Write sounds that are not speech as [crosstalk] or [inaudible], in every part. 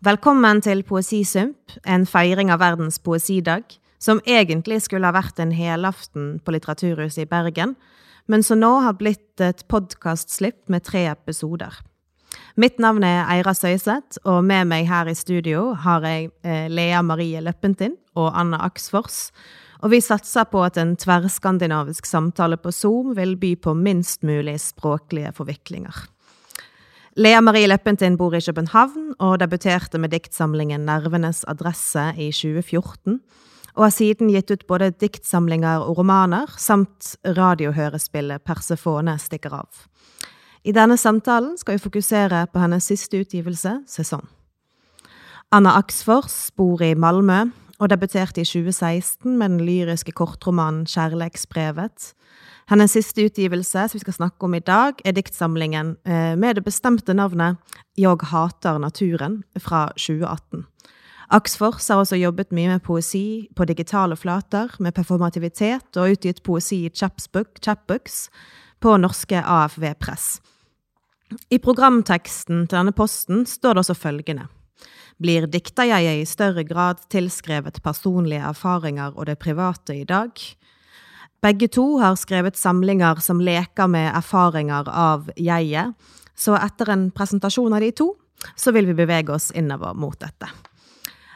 Velkommen til Poesisump, en fejring av verdens poesidag, som egentlig skulle ha været en helaften på Litteraturhuset i Bergen, men som nå har blitt et podcastslip med tre episoder. Mitt navn er Eira Søyseth, og med mig her i studio har jeg eh, Lea Marie Løppentin og Anna Aksfors, og vi satser på at en tværskandinavisk samtale på Zoom vil by på minst mulig språklige forviklinger. Lea Marie Leppentin bor i København og debuterte med diktsamlingen Nervenes adresse i 2014, og har siden gitt ut både diktsamlinger og romaner, samt radiohørespillet Persefone stikker av. I denne samtalen skal vi fokusere på hennes siste utgivelse, Sesong. Anna Aksfors bor i Malmö og debuterte i 2016 med den lyriske kortromanen Kjærleksbrevet, Hennes siste utgivelse, som vi skal snakke om i dag, er diktsamlingen eh, med det bestemte navnet Jeg hater naturen fra 2018. Axfors har også jobbet mye med poesi på digitale flater, med performativitet og utgitt poesi i chapbooks på norske AFV Press. I programteksten til denne posten står det også følgende blir dikterjeget i større grad tilskrevet personlige erfaringer og det private i dag. Begge to har skrevet samlinger som leker med erfaringer av jeget, så etter en presentasjon av de to, så vil vi bevege oss innover mot dette.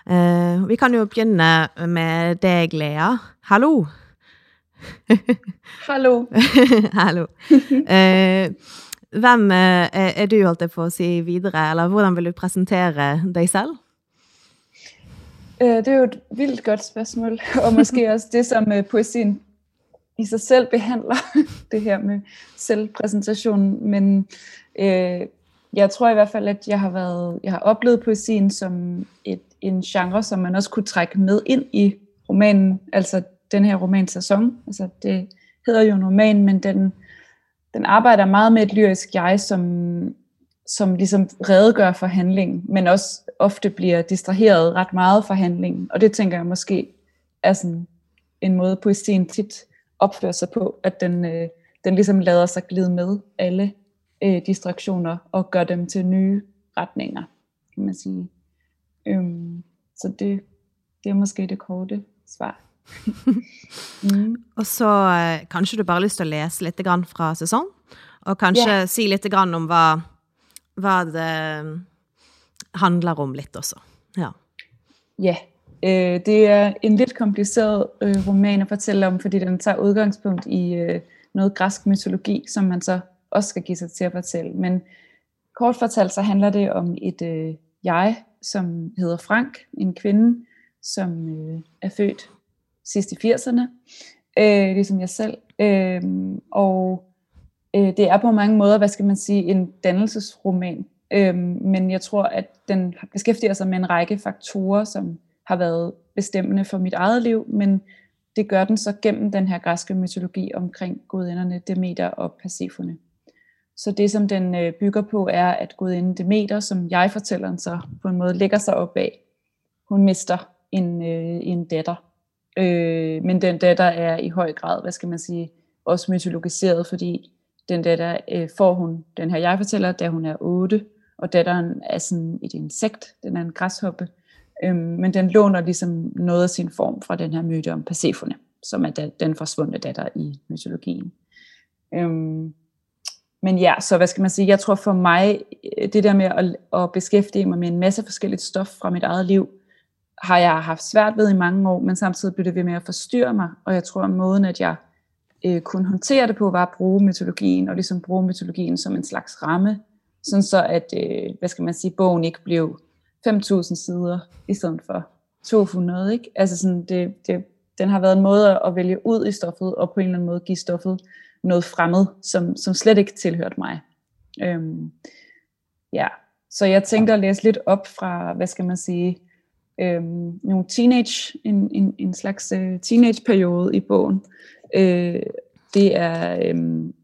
Uh, vi kan jo begynne med deg, Lea. Hallo! [laughs] Hallo. [laughs] Hallo. Uh, hvem er, er du, holdt jeg på å si, videre, eller hvordan vil du presentere deg selv? Det er jo et vildt godt spørgsmål, og måske også det, som poesien i sig selv behandler, [laughs] det her med selvpræsentation. Men øh, jeg tror i hvert fald, at jeg har, været, jeg har oplevet poesien som et, en genre, som man også kunne trække med ind i romanen, altså den her romansæson. Altså det hedder jo en roman, men den den arbejder meget med et lyrisk jeg, som, som ligesom redegør for handlingen, men også ofte bliver distraheret ret meget fra handlingen. Og det tænker jeg måske er sådan en måde, poesien tit opfører sig på, at den, øh, den ligesom lader sig glide med alle øh, distraktioner og gør dem til nye retninger, kan man sige. Øhm, så det, det er måske det korte svar. [laughs] mm. Og så eh, kanskje du bare har lyst til å lese litt fra sesong, og kanskje yeah. si litt om hva, hva det handler om litt også. Ja. Ja. Øh, det er en lidt kompliceret øh, roman at fortælle om, fordi den tager udgangspunkt i øh, noget græsk mytologi, som man så også skal give sig til at fortælle. Men kort fortalt så handler det om et øh, jeg, som hedder Frank, en kvinde, som øh, er født sidst i 80'erne, øh, ligesom jeg selv. Øh, og øh, det er på mange måder, hvad skal man sige, en dannelsesroman. Øh, men jeg tror, at den beskæftiger sig med en række faktorer, som har været bestemmende for mit eget liv, men det gør den så gennem den her græske mytologi omkring gudinderne Demeter og Persefone. Så det, som den øh, bygger på, er, at gudinden Demeter, som jeg fortæller så på en måde lægger sig op af, hun mister en, øh, en datter, Øh, men den datter er i høj grad, hvad skal man sige, også mytologiseret, fordi den datter øh, får hun, den her jeg fortæller, da hun er 8, og datteren er sådan et insekt, den er en græshoppe, øh, men den låner ligesom noget af sin form fra den her myte om Persefone, som er den forsvundne datter i mytologien. Øh, men ja, så hvad skal man sige, jeg tror for mig, øh, det der med at, at beskæftige mig med en masse forskelligt stof fra mit eget liv, har jeg haft svært ved i mange år, men samtidig blev det ved med at forstyrre mig, og jeg tror, at måden, at jeg øh, kunne håndtere det på, var at bruge mytologien, og ligesom bruge mytologien som en slags ramme, sådan så at, øh, hvad skal man sige, bogen ikke blev 5.000 sider, i stedet for 200, ikke? Altså sådan, det, det, den har været en måde at vælge ud i stoffet, og på en eller anden måde give stoffet noget fremmed, som, som slet ikke tilhørte mig. Øhm, ja, så jeg tænkte at læse lidt op fra, hvad skal man sige, øhm, nogle teenage, en, en, en slags øh, teenageperiode i bogen. Øh, det er øhm,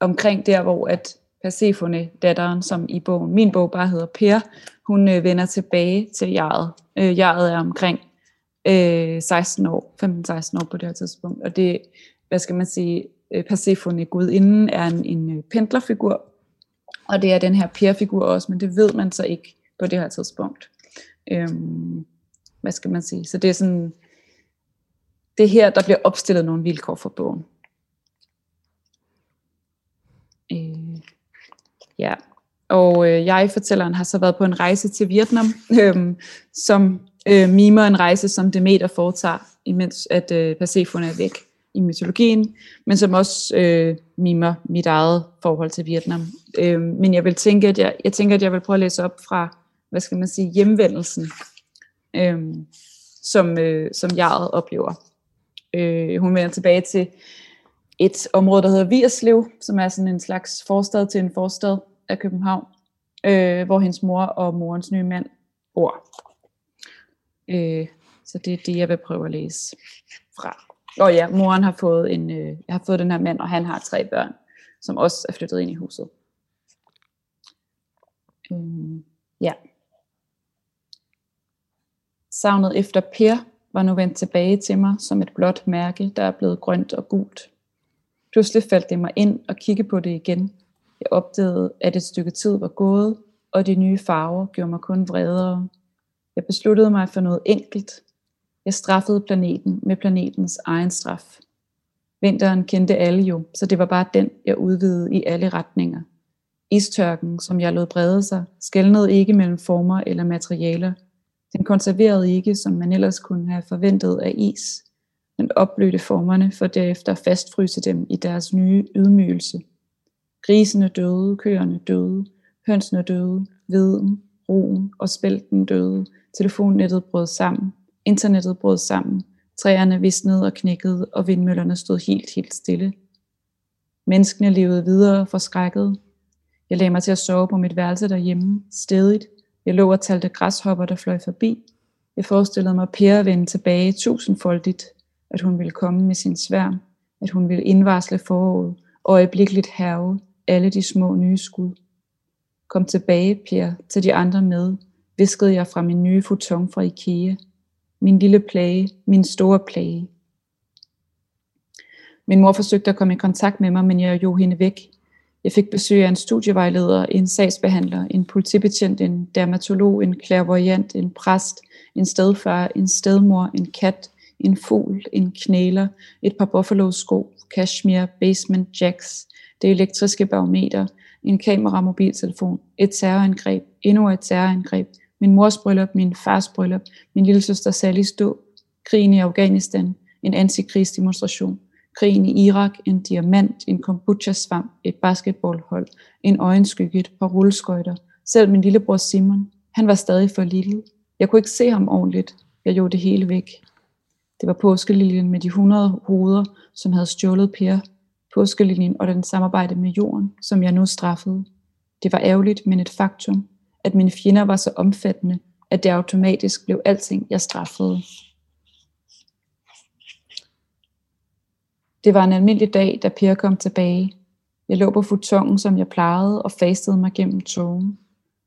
omkring der, hvor at Persefone, datteren, som i bogen, min bog bare hedder Per, hun øh, vender tilbage til jaret. Øh, jaret er omkring øh, 16 år, 15-16 år på det her tidspunkt, og det, hvad skal man sige, øh, Persefone, gudinden, er en, en øh, pendlerfigur, og det er den her Per-figur også, men det ved man så ikke på det her tidspunkt. Øhm, hvad skal man sige? Så det er sådan, det er her, der bliver opstillet nogle vilkår for bogen. Ja, og øh, jeg, fortælleren, har så været på en rejse til Vietnam, [laughs] øh, som øh, mimer en rejse, som Demeter foretager, imens at øh, Persephone er væk i mytologien, men som også øh, mimer mit eget forhold til Vietnam. Øh, men jeg vil tænke, at jeg, jeg tænker, at jeg vil prøve at læse op fra, hvad skal man sige, hjemvendelsen, øh, som, øh, som jeg oplever. Øh, hun vender tilbage til et område, der hedder Vierslev, som er sådan en slags forstad til en forstad af København, øh, hvor hendes mor og morens nye mand bor. Øh, så det er det, jeg vil prøve at læse fra. Og ja, moren har fået, en, øh, jeg har fået den her mand, og han har tre børn, som også er flyttet ind i huset. Øh, ja. Savnet efter Per var nu vendt tilbage til mig som et blåt mærke, der er blevet grønt og gult. Pludselig faldt det mig ind og kigge på det igen. Jeg opdagede, at et stykke tid var gået, og de nye farver gjorde mig kun vredere. Jeg besluttede mig for noget enkelt. Jeg straffede planeten med planetens egen straf. Vinteren kendte alle jo, så det var bare den, jeg udvidede i alle retninger. Istørken, som jeg lod brede sig, skældnede ikke mellem former eller materialer. Den konserverede ikke, som man ellers kunne have forventet af is men opblødte formerne for derefter fastfryse dem i deres nye ydmygelse. Grisene døde, køerne døde, hønsene døde, viden, roen og spælten døde, telefonnettet brød sammen, internettet brød sammen, træerne visnede og knækkede, og vindmøllerne stod helt, helt stille. Menneskene levede videre forskrækket. Jeg lagde mig til at sove på mit værelse derhjemme, stedigt. Jeg lå og talte græshopper, der fløj forbi. Jeg forestillede mig Per vende tilbage tusindfoldigt, at hun ville komme med sin sværm, at hun ville indvarsle foråret, og øjeblikkeligt herve alle de små nye skud. Kom tilbage, Pierre, til de andre med, viskede jeg fra min nye futon fra Ikea. Min lille plage, min store plage. Min mor forsøgte at komme i kontakt med mig, men jeg jo hende væk. Jeg fik besøg af en studievejleder, en sagsbehandler, en politibetjent, en dermatolog, en klærvoyant, en præst, en stedfar, en stedmor, en kat, en fugl, en knæler, et par buffalo-sko, cashmere, basement jacks, det elektriske barometer, en kamera, mobiltelefon, et terrorangreb, endnu et terrorangreb, min mors bryllup, min fars bryllup, min lille søster Sally stå, krigen i Afghanistan, en antikrigsdemonstration, krigen i Irak, en diamant, en kombucha-svamp, et basketballhold, en øjenskygge, et par rulleskøjter. Selv min lillebror Simon, han var stadig for lille. Jeg kunne ikke se ham ordentligt. Jeg gjorde det hele væk. Det var påskeliljen med de 100 hoveder, som havde stjålet Per. Påskeliljen og den samarbejde med jorden, som jeg nu straffede. Det var ærgerligt, men et faktum, at mine fjender var så omfattende, at det automatisk blev alting, jeg straffede. Det var en almindelig dag, da Per kom tilbage. Jeg lå på futongen, som jeg plejede, og fastede mig gennem togen.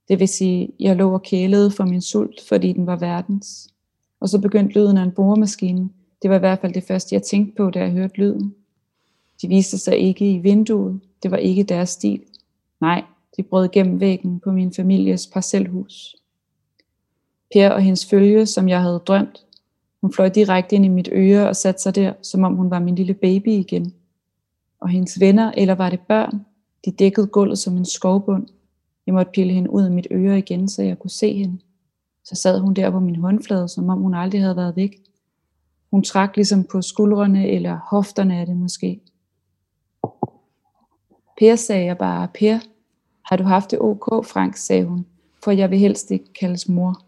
Det vil sige, jeg lå og kælede for min sult, fordi den var verdens. Og så begyndte lyden af en boremaskine. Det var i hvert fald det første, jeg tænkte på, da jeg hørte lyden. De viste sig ikke i vinduet. Det var ikke deres stil. Nej, de brød gennem væggen på min families parcelhus. Per og hendes følge, som jeg havde drømt. Hun fløj direkte ind i mit øre og satte sig der, som om hun var min lille baby igen. Og hendes venner, eller var det børn, de dækkede gulvet som en skovbund. Jeg måtte pille hende ud af mit øre igen, så jeg kunne se hende. Så sad hun der på min håndflade, som om hun aldrig havde været væk. Hun trak ligesom på skuldrene eller hofterne af det måske. Per sagde jeg bare, Per, har du haft det ok, Frank, sagde hun, for jeg vil helst ikke kaldes mor.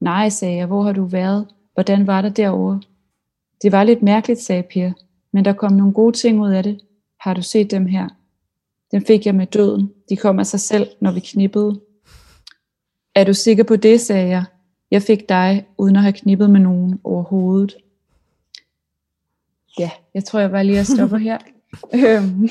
Nej, sagde jeg, hvor har du været? Hvordan var det derovre? Det var lidt mærkeligt, sagde Per, men der kom nogle gode ting ud af det. Har du set dem her? Den fik jeg med døden. De kom af sig selv, når vi knippede. Er du sikker på det, sagde jeg. Jeg fik dig, uden at have knippet med nogen overhovedet. Ja, jeg tror, jeg bare lige at stoppe her. [laughs] Øhm.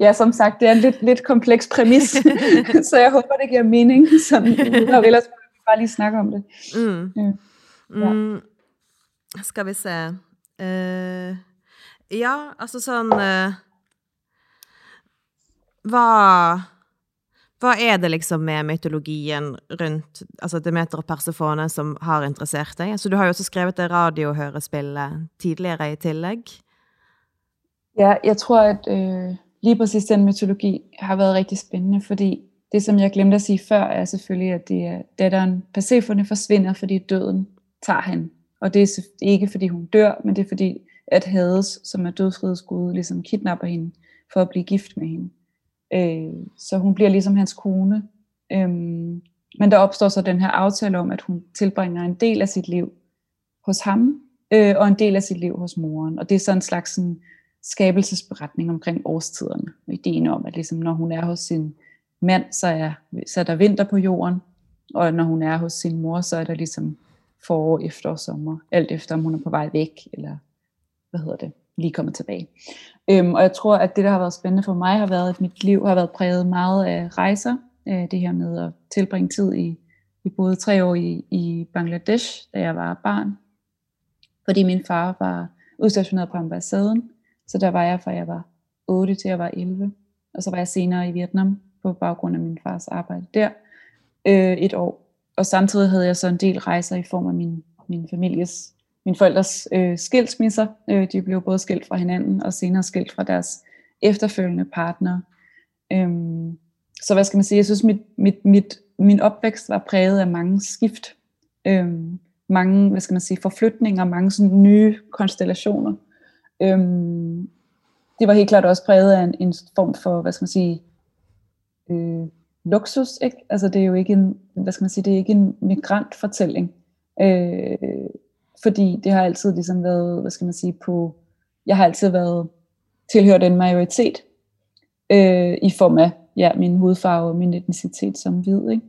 ja, som sagt, det er en lidt, lidt kompleks præmis, [laughs] så jeg håber, det giver mening. Sådan, [laughs] og ellers må vi bare lige snakke om det. Mm. Øh, ja. Mm. Skal vi se. Uh, ja, altså sådan uh, Hvad hvad er det liksom med mytologien rundt altså Demeter og Persefone som har interessert dig? Altså, du har jo også skrevet det radiohørespillet tidligere i tillegg. Ja, jeg tror, at øh, lige præcis den mytologi har været rigtig spændende, fordi det, som jeg glemte at sige før, er selvfølgelig, at det er datteren Persefone forsvinder, fordi døden tager hende. Og det er ikke, fordi hun dør, men det er fordi, at Hades, som er dødsrigets gud, ligesom kidnapper hende for at blive gift med hende. Øh, så hun bliver ligesom hans kone. Øh, men der opstår så den her aftale om, at hun tilbringer en del af sit liv hos ham, øh, og en del af sit liv hos moren. Og det er sådan en slags sådan, skabelsesberetning omkring årstiderne. Og ideen om, at ligesom, når hun er hos sin mand, så er, så er der vinter på jorden, og når hun er hos sin mor, så er der ligesom forår, efterår, sommer, alt efter om hun er på vej væk, eller hvad hedder det, lige kommet tilbage. Øhm, og jeg tror, at det, der har været spændende for mig, har været, at mit liv har været præget meget af rejser. Øh, det her med at tilbringe tid i, vi boede tre år i, i Bangladesh, da jeg var barn. Fordi min far var udstationeret på ambassaden. Så der var jeg fra jeg var 8 til jeg var 11. Og så var jeg senere i Vietnam på baggrund af min fars arbejde der øh, et år. Og samtidig havde jeg så en del rejser i form af min, min families mine forældres øh, skilsmisser. Øh, de blev både skilt fra hinanden og senere skilt fra deres efterfølgende partner. Øhm, så hvad skal man sige? Jeg synes, mit, mit, mit, min opvækst var præget af mange skift. Øhm, mange, hvad skal man sige, forflytninger, mange sådan nye konstellationer. Øhm, det var helt klart også præget af en, en form for, hvad skal man sige, øh, luksus, ikke? Altså det er jo ikke en, hvad skal man sige, det er ikke en migrantfortælling. Øh, fordi det har altid ligesom været, hvad skal man sige, på, jeg har altid været tilhørt en majoritet, øh, i form af ja, min hudfarve og min etnicitet som hvid. Ikke?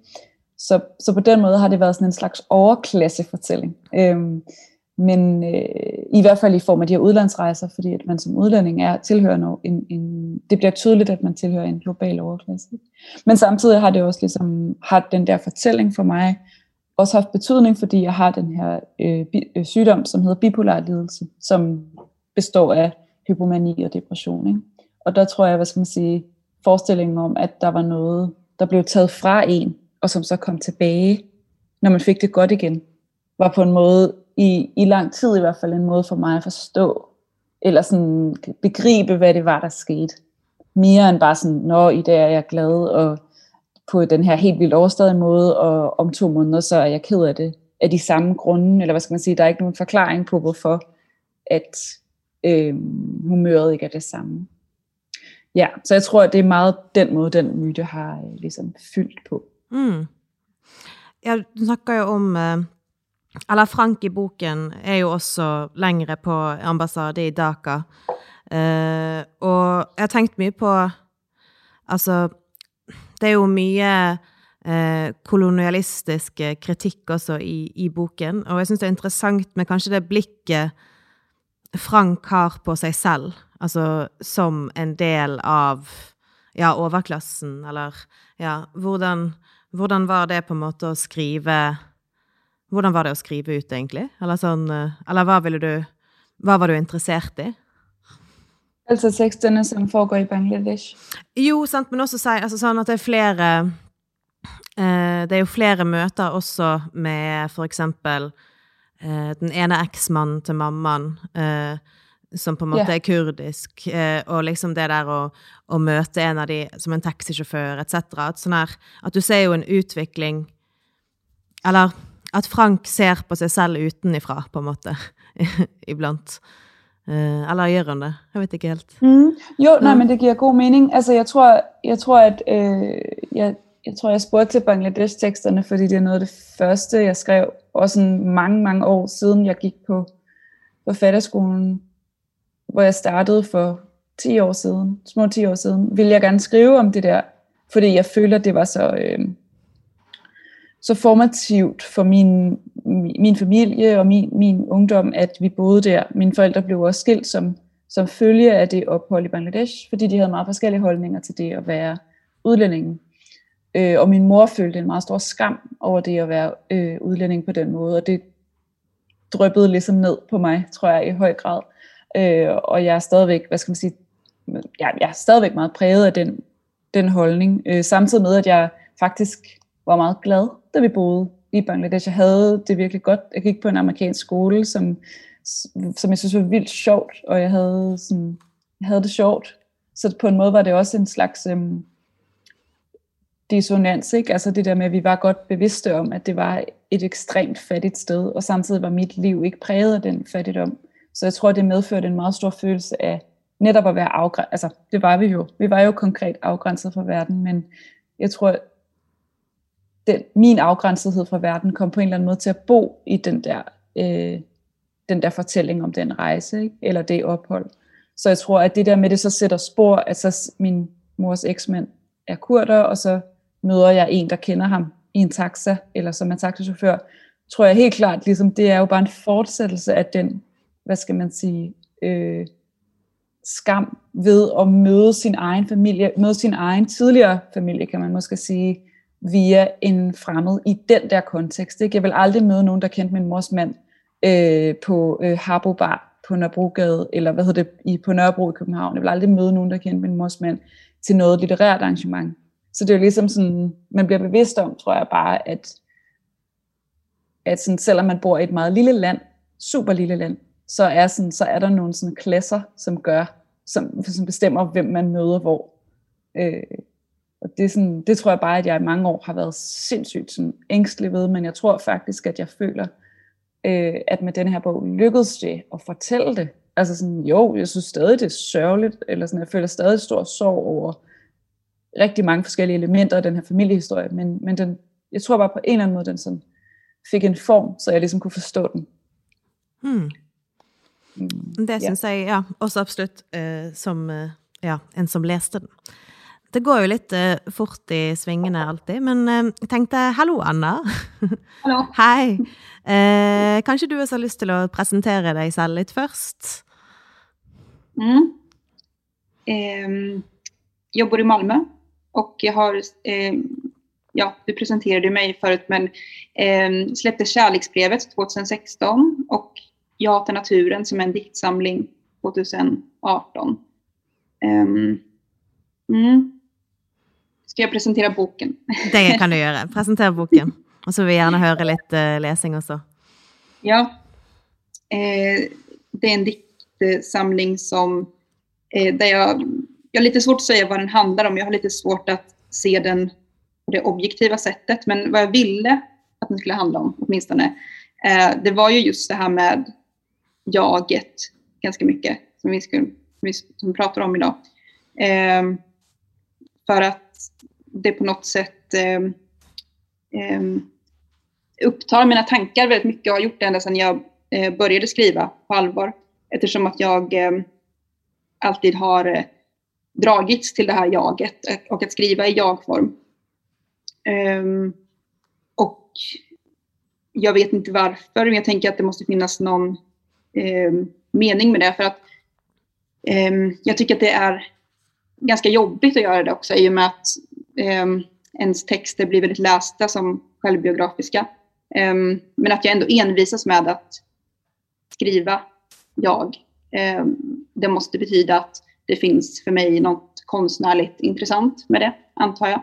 Så, så på den måde har det været sådan en slags overklassefortælling. Øhm, men øh, i hvert fald i form af de her udlandsrejser, fordi at man som udlænding er tilhører en, en, det bliver tydeligt, at man tilhører en global overklasse. Men samtidig har det også ligesom, har den der fortælling for mig også haft betydning, fordi jeg har den her øh, bi, øh, sygdom, som hedder bipolar lidelse, som består af hypomani og depression. Ikke? Og der tror jeg, hvad skal man sige, forestillingen om, at der var noget, der blev taget fra en, og som så kom tilbage, når man fik det godt igen, var på en måde, i, i lang tid i hvert fald, en måde for mig at forstå, eller sådan begribe, hvad det var, der skete. Mere end bare sådan, når i dag er jeg glad, og på den her helt vildt overstadige måde, og om to måneder, så er jeg ked af det af de samme grunde, eller hvad skal man sige, der er ikke nogen forklaring på, hvorfor at øh, humøret ikke er det samme. Ja, så jeg tror, at det er meget den måde, den myte har øh, ligesom fyldt på. Mm. Ja, du snakker jo om, øh, uh, Alla Frank i boken er jo også længere på ambassade i Dhaka, eh, og jeg har tænkt mye på, altså, det er jo mye eh, kolonialistisk eh, kritikk også i, i boken, og jeg synes det er interessant med kanskje det blikket Frank har på sig selv, altså som en del av ja, overklassen, eller ja, hvordan, hvordan var det på en måte å skrive Hvordan var det å skrive ut, egentlig? Eller sånn, eh, eller hva ville du Hva var du interessert i? Altså teksterne, som foregår i Bangladesh? Jo, sant, men også si, altså sånn at det er flere eh, Det er jo flere møter også med for eksempel eh, den ene eksmannen til mammaen, eh, som på en måte yeah. er kurdisk, eh, og liksom det der å, å, møte en av de som en taxisjåfør, etc. At, sånn her, at du ser jo en utvikling Eller at Frank ser på seg selv utenifra, på en måte, [laughs] iblant. Øh, eller gjør? Jeg vet ikke helt. Mm. Jo, nej, men det giver god mening. Altså, jeg tror, jeg tror at øh, jeg, jeg tror, jeg spurgte til Bangladesh-teksterne, fordi det er noget af det første, jeg skrev, også mange, mange år siden jeg gik på forfatterskolen, hvor jeg startede for 10 år siden, små 10 år siden, ville jeg gerne skrive om det der, fordi jeg følte, at det var så, øh, så formativt for min, min familie og min, min ungdom, at vi boede der. Mine forældre blev også skilt som, som følge af det ophold i Bangladesh, fordi de havde meget forskellige holdninger til det at være udlænding. Øh, og min mor følte en meget stor skam over det at være øh, udlænding på den måde, og det drøbbede ligesom ned på mig, tror jeg, i høj grad. Øh, og jeg er stadigvæk, hvad skal man sige, jeg, jeg er stadigvæk meget præget af den den holdning. Øh, samtidig med, at jeg faktisk var meget glad, da vi boede i Bangladesh. Jeg havde det virkelig godt. Jeg gik på en amerikansk skole, som, som jeg synes var vildt sjovt, og jeg havde, sådan, jeg havde det sjovt. Så på en måde var det også en slags øhm, dissonans, ikke? Altså det der med, at vi var godt bevidste om, at det var et ekstremt fattigt sted, og samtidig var mit liv ikke præget af den fattigdom. Så jeg tror, det medførte en meget stor følelse af netop at være afgrænset. Altså, det var vi jo. Vi var jo konkret afgrænset fra verden, men jeg tror, den, min afgrænsethed fra verden kom på en eller anden måde til at bo i den der, øh, den der fortælling om den rejse, ikke? eller det ophold. Så jeg tror, at det der med det så sætter spor, at så min mors eksmand er kurder, og så møder jeg en, der kender ham i en taxa, eller som er taxachauffør, tror jeg helt klart, ligesom det er jo bare en fortsættelse af den, hvad skal man sige, øh, skam ved at møde sin egen familie, møde sin egen tidligere familie, kan man måske sige, via en fremmed i den der kontekst. Ikke? Jeg vil aldrig møde nogen, der kendte min mors mand øh, på øh, Harbo Bar på Nørrebrogade, eller hvad hedder det, i, på Nørrebro i København. Jeg vil aldrig møde nogen, der kendte min mors mand til noget litterært arrangement. Så det er jo ligesom sådan, man bliver bevidst om, tror jeg bare, at, at sådan, selvom man bor i et meget lille land, super lille land, så er, sådan, så er der nogle sådan klasser, som gør, som, som bestemmer, hvem man møder hvor. Øh, og det, er sådan, det tror jeg bare, at jeg i mange år har været sindssygt sådan ængstelig ved, men jeg tror faktisk, at jeg føler, øh, at med den her bog lykkedes det at fortælle det. Altså sådan, jo, jeg synes stadig, det er sørgeligt, eller sådan, jeg føler stadig stor sorg over rigtig mange forskellige elementer af den her familiehistorie, men, men den, jeg tror bare på en eller anden måde, den sådan fik en form, så jeg ligesom kunne forstå den. Hmm. Mm, det synes ja. jeg, ja, også absolut, uh, som uh, ja, en som læste den. Det går jo lidt uh, fort i svingene alltid, men uh, jeg tenkte, hallo Anna. Hallo. [laughs] Hej. Uh, kanskje du også har lyst til at præsentere dig selv lidt først? Mm. Um, jag bor i Malmö och jag har, eh, ja, du presenterade mig förut, men eh, släppte Kärleksbrevet 2016 och Jag hatar naturen som en diktsamling 2018. Um, mm. Ska jag presentera boken? Det kan du [laughs] göra. Presentera boken. Och så vill jag gärna höra lite uh, läsning också. Ja. Eh, det är en diktsamling som, eh, där jag, jag har lite svårt att säga vad den handlar om. Jag har lite svårt att se den på det objektiva sättet. Men vad jag ville att den skulle handla om, åtminstone, eh, det var ju just det här med jaget ganska mycket som vi, ska, som vi pratar om idag. Eh, för att det på något sätt eh, eh, upptar mina tankar väldigt mycket och har gjort det ända sedan jag eh, började skriva på allvar. Eftersom att jag ehm, alltid har eh, dragits till det här jaget och att skriva i jagform. Um, och jag vet inte varför, men jag tänker att det måste finnas någon eh, mening med det. För att eh, jag tycker att det är ganska jobbigt att göra det också i och med att eh, ens texter blir väldigt lästa som självbiografiska. Ehm, men att jag ändå envisas med att skriva jag. Ehm, det måste betyda att det finns för mig något konstnärligt intressant med det, antar jag.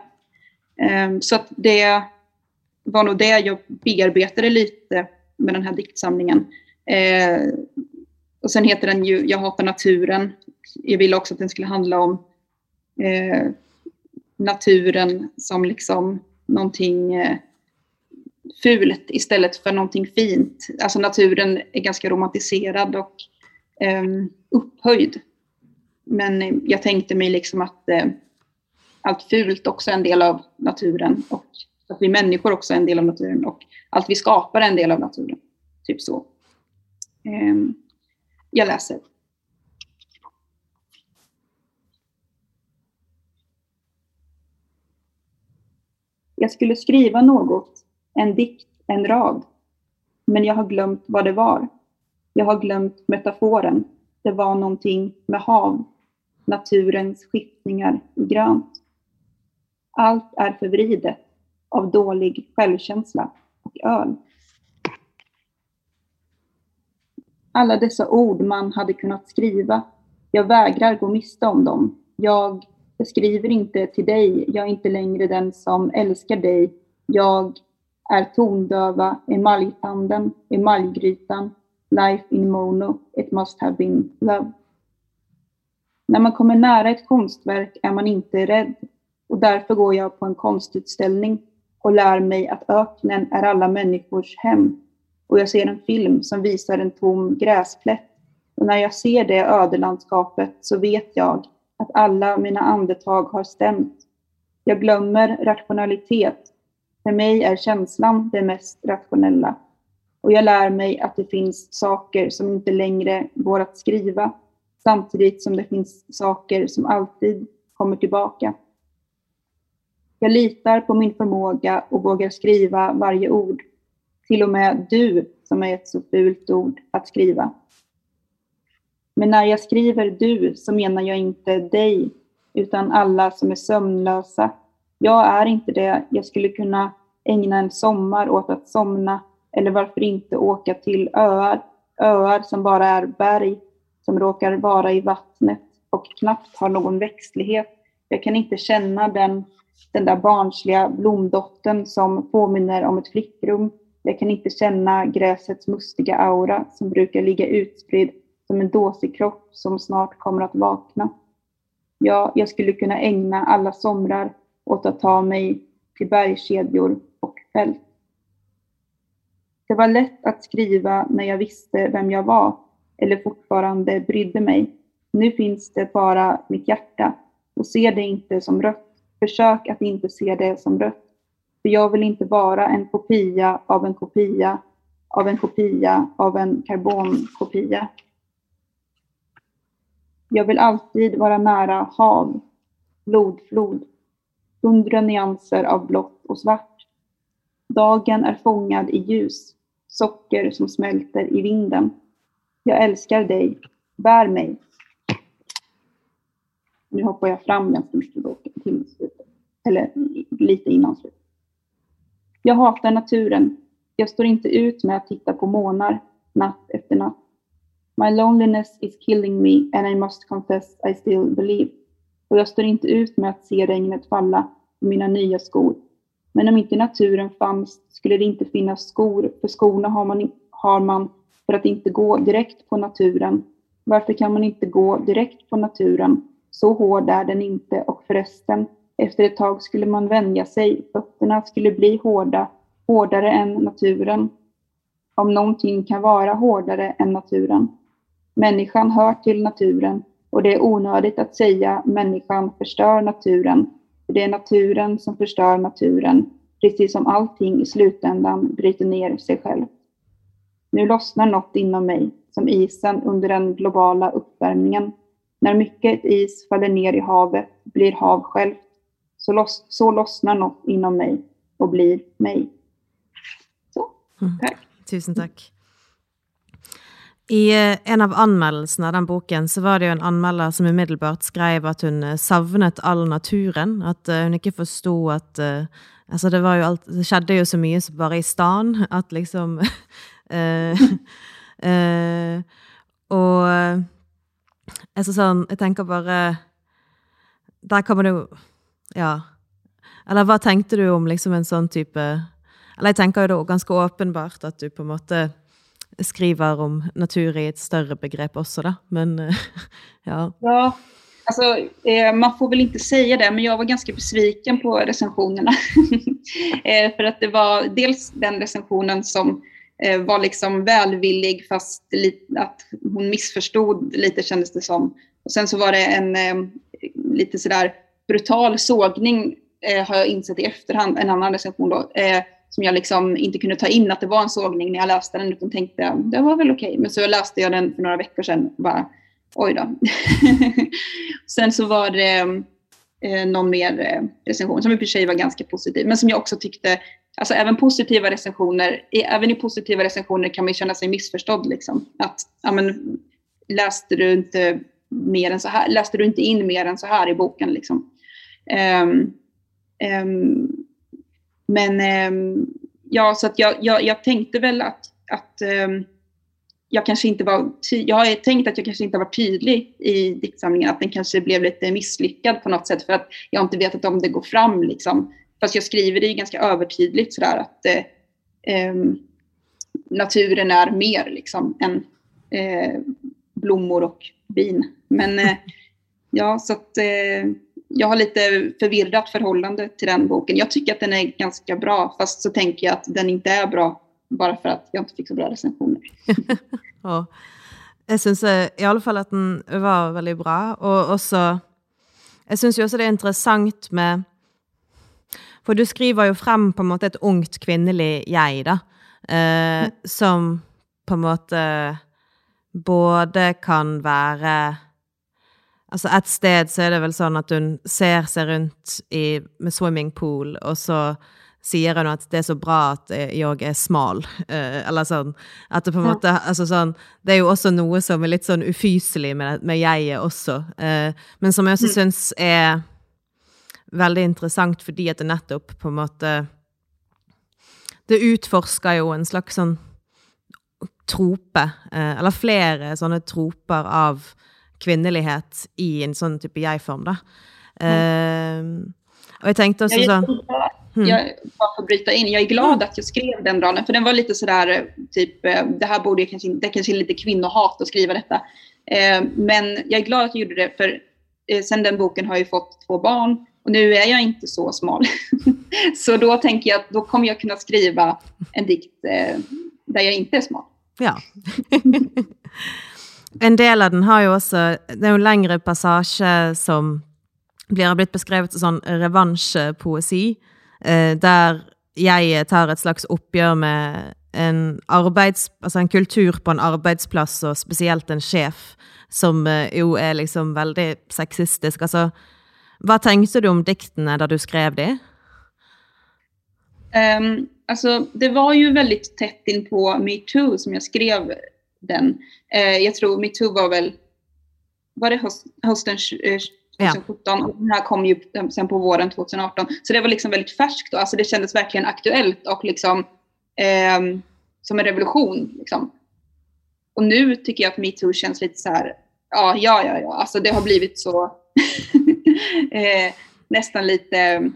Ehm, så att det var nog det jag bearbetade lite med den här diktsamlingen. Eh, och sen heter den ju Jag hatar naturen. Jag ville också att den skulle handla om eh, naturen som liksom någonting eh, fult istället för någonting fint. Alltså naturen är ganska romantiserad och eh, upphöjd. Men jag tänkte mig liksom att eh, allt fult också är en del av naturen och att vi människor också är en del av naturen och allt vi skapar är en del av naturen. Typ så. Ehm, jag läser. Jag skulle skriva något, en dikt, en rad. Men jag har glömt vad det var. Jag har glömt metaforen. Det var någonting med hav, naturens skiftningar i grönt. Allt är förvridet av dålig självkänsla och öl alla dessa ord man hade kunnat skriva. Jag vägrar gå miste om dem. Jag Jag skriver inte till dig, jag är inte längre den som älskar dig. Jag är tondöva, emaljtanden, emaljgrytan, life in mono, it must have been love. När man kommer nära ett konstverk är man inte rädd och därför går jag på en konstutställning och lär mig att öknen är alla människors hem. Och jag ser en film som visar en tom gräsplätt. Och när jag ser det ödelandskapet så vet jag att alla mina andetag har stämt. Jag glömmer rationalitet. För mig är känslan det mest rationella. Och jag lär mig att det finns saker som inte längre går att skriva, samtidigt som det finns saker som alltid kommer tillbaka. Jag litar på min förmåga och vågar skriva varje ord. Till och med du, som är ett så fult ord att skriva. Men när jag skriver du så menar jag inte dig, utan alla som är sömnlösa. Jag är inte det. Jag skulle kunna ägna en sommar åt att somna, eller varför inte åka till öar, öar som bara är berg, som råkar vara i vattnet och knappt har någon växtlighet. Jag kan inte känna den den där barnsliga blomdotten som påminner om ett flickrum. Jag kan inte känna gräsets mustiga aura som brukar ligga utspridd som en dåsig kropp som snart kommer att vakna. Ja, jag skulle kunna ägna alla somrar åt att ta mig till bergskedjor och fält. Det var lätt att skriva när jag visste vem jag var eller fortfarande brydde mig. Nu finns det bara mitt hjärta och se det inte som rött Försök att inte se det som rött. För jag vill inte vara en kopia av en kopia av en kopia av en karbonkopia. Jag vill alltid vara nära hav, blodflod, hundra nyanser av blått och svart. Dagen är fångad i ljus, socker som smälter i vinden. Jag älskar dig, bär mig. Nu hoppar jag fram ganska mycket till slutet. Eller lite innan slutet. Jag hatar naturen. Jag står inte ut med att titta på månar natt efter natt. My loneliness is killing me and I must confess I still believe. Och jag står inte ut med att se regnet falla på mina nya skor. Men om inte naturen fanns skulle det inte finnas skor, för skorna har man, har man för att inte gå direkt på naturen. Varför kan man inte gå direkt på naturen? Så hård är den inte och förresten, efter ett tag skulle man vänja sig. Fötterna skulle bli hårda, hårdare än naturen. Om någonting kan vara hårdare än naturen. Människan hör till naturen och det är onödigt att säga människan förstör naturen. För det är naturen som förstör naturen, precis som allting i slutändan bryter ner sig själv. Nu lossnar något inom mig, som isen under den globala uppvärmningen. När mycket is faller ner i havet blir hav självt. Så, loss, så lossnar något inom mig och blir mig. Så, mm. tack. Mm. Tusen tack. I eh, en av anmeldelsene av den boken så var det jo en anmelder som umiddelbart skrev at hun eh, savnet all naturen. At eh, hun ikke forsto at uh, Altså, det var jo alt Det skjedde jo så mye som bare i stan at liksom uh, [laughs] Og Altså sånn, jeg tenker bare Der kommer det jo Ja. Eller hva tenkte du om liksom en sånn type Eller jeg tenker jo det ganske åpenbart at du på en måte skriver om natur i ett större begrepp också då, men [laughs] ja. Ja, alltså eh, man får väl inte säga det, men jag var ganska besviken på recensionerna. [laughs] eh, för att det var dels den recensionen som eh, var liksom välvillig fast att hon missförstod lite kändes det som. Och sen så var det en eh, lite sådär brutal sågning eh, har jag insett i efterhand, en annan recension då, eh, som jag liksom inte kunde ta in att det var en sågning när jag läste den utan tänkte det var väl okej. Okay. Men så läste jag den för några veckor sedan och bara oj då. [laughs] sen så var det eh, någon mer eh, recension som i och för sig var ganska positiv men som jag också tyckte alltså även positiva recensioner, även i positiva recensioner kan man känna sig missförstådd. Liksom. Att, ja, men, läste du inte mer än så här, läste du inte in mer än så här i boken? Liksom. Um, um, men um, ja, så att jag, jag, jag, tänkte väl att, att jag kanske inte var, jag har tänkt att jag kanske inte var tydlig i diktsamlingen, att den kanske blev lite misslyckad på något sätt för att jag inte vetat om det går fram liksom. Fast jag skriver det ju ganska övertydligt sådär att eh, eh, naturen är mer liksom än eh, blommor och bin. Men eh, [laughs] ja, så att eh, jag har lite förvirrat förhållande till den boken. Jag tycker att den är ganska bra, fast så tänker jag att den inte är bra bara för att jag inte fick så bra recensioner. [laughs] ja. Jeg syns i alle fall at den var veldig bra, og også Jeg syns jo også det er interessant med For du skriver jo frem på en måte et ungt kvinnelig jeg, da, eh, som på en måte både kan være Altså et sted så er det vel sånn at hun ser seg rundt i, med swimmingpool, og så sier hun at det er så bra at jeg er smal. Uh, [laughs] eller sånn. At det på en ja. måte altså sånn, Det er jo også noe som er litt sånn ufyselig med, med jeget også. Uh, men som jeg også mm. syns er veldig interessant fordi at det nettopp på en måte Det utforsker jo en slags sånn trope, uh, eller flere sånne troper av kvinnelighet i en sånn type jeg-form, da. Mm. och jag tänkte också jag, så... Mm. Jag, bara för att bryta in, jag är glad mm. att jag skrev den raden, för den var lite sådär, typ, eh, det här borde jag kanske det kanske är lite kvinnohat att skriva detta. Eh, men jag är glad att jag gjorde det, för eh, sen den boken har jag fått två barn och nu är jag inte så smal. [laughs] så då tänker jag att då kommer jag kunna skriva en dikt eh, där jag inte är smal. Ja. [laughs] [laughs] En del av den har jo også Det er jo en lengre passasje som blir blitt beskrevet som sånn revansjepoesi, eh, der jeg tar et slags oppgjør med en, arbeids, altså en kultur på en arbeidsplass, og spesielt en sjef, som eh, jo er liksom veldig sexistisk. Altså, hva tenkte du om diktene da du skrev de? Um, alltså, det var ju väldigt tätt in på metoo som jag skrev den. Eh, jag tror metoo var väl, var det höst, hösten 2017 ja. och den här kom ju sen på våren 2018. Så det var liksom väldigt färskt och alltså det kändes verkligen aktuellt och liksom eh, som en revolution. Liksom. Och nu tycker jag att metoo känns lite så här, ja, ja, ja, ja. Alltså det har blivit så [laughs] eh, nästan lite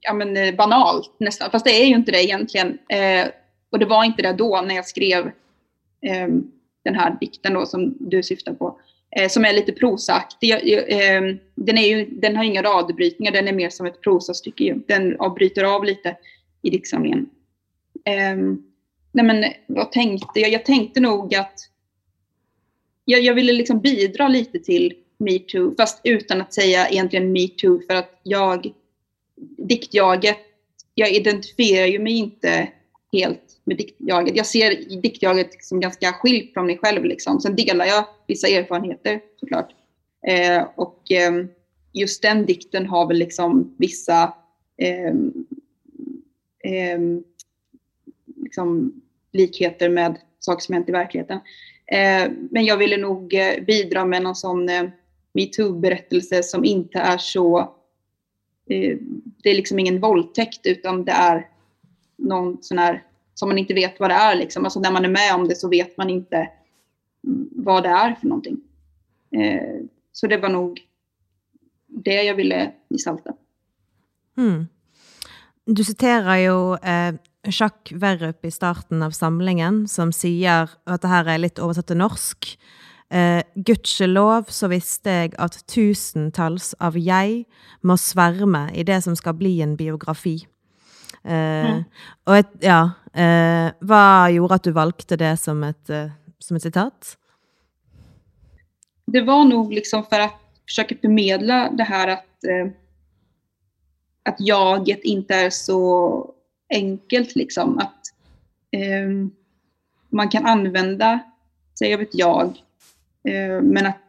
ja, men, eh, banalt nästan. Fast det är ju inte det egentligen. Eh, och det var inte det då när jag skrev eh, den här dikten då som du syftar på. Eh, som är lite prosaaktig. Eh, den, är ju, den har inga radbrytningar, den är mer som ett prosastycke. Ju. Den bryter av lite i diktsamlingen. Ehm, nej men vad tänkte jag? Jag tänkte nog att jag, jag ville liksom bidra lite till metoo, fast utan att säga egentligen metoo, för att jag, diktjaget, jag identifierar ju mig inte helt med diktjaget. Jag ser diktjaget som ganska skilt från mig själv. Liksom. Sen delar jag vissa erfarenheter såklart. Eh, och eh, just den dikten har väl liksom vissa eh, liksom likheter med saker som hänt i verkligheten. Eh, men jag ville nog eh, bidra med någon sån eh, metoo-berättelse som inte är så eh, det är liksom ingen våldtäkt utan det är någon sån här som man inte vet vad det är. Liksom. Alltså när man är med om det så vet man inte mm, vad det är för någonting. Eh, så det var nog det jag ville gestalta. Mm. Du citerar jo eh, Jacques Verrup i starten av samlingen, som sier att det her er litt oversatt til norsk. Eh, Gudskjelov så visste jeg at tusentalls av jeg må sverme i det som skal bli en biografi. Eh, mm. Og et, ja, eh, hva gjorde at du valgte det som ett, eh, som ett citat? Det var nog liksom för att försöka förmedla det här att, eh, att jaget inte är så enkelt. Liksom. Att eh, man kan använda sig av ett jag, eh, men att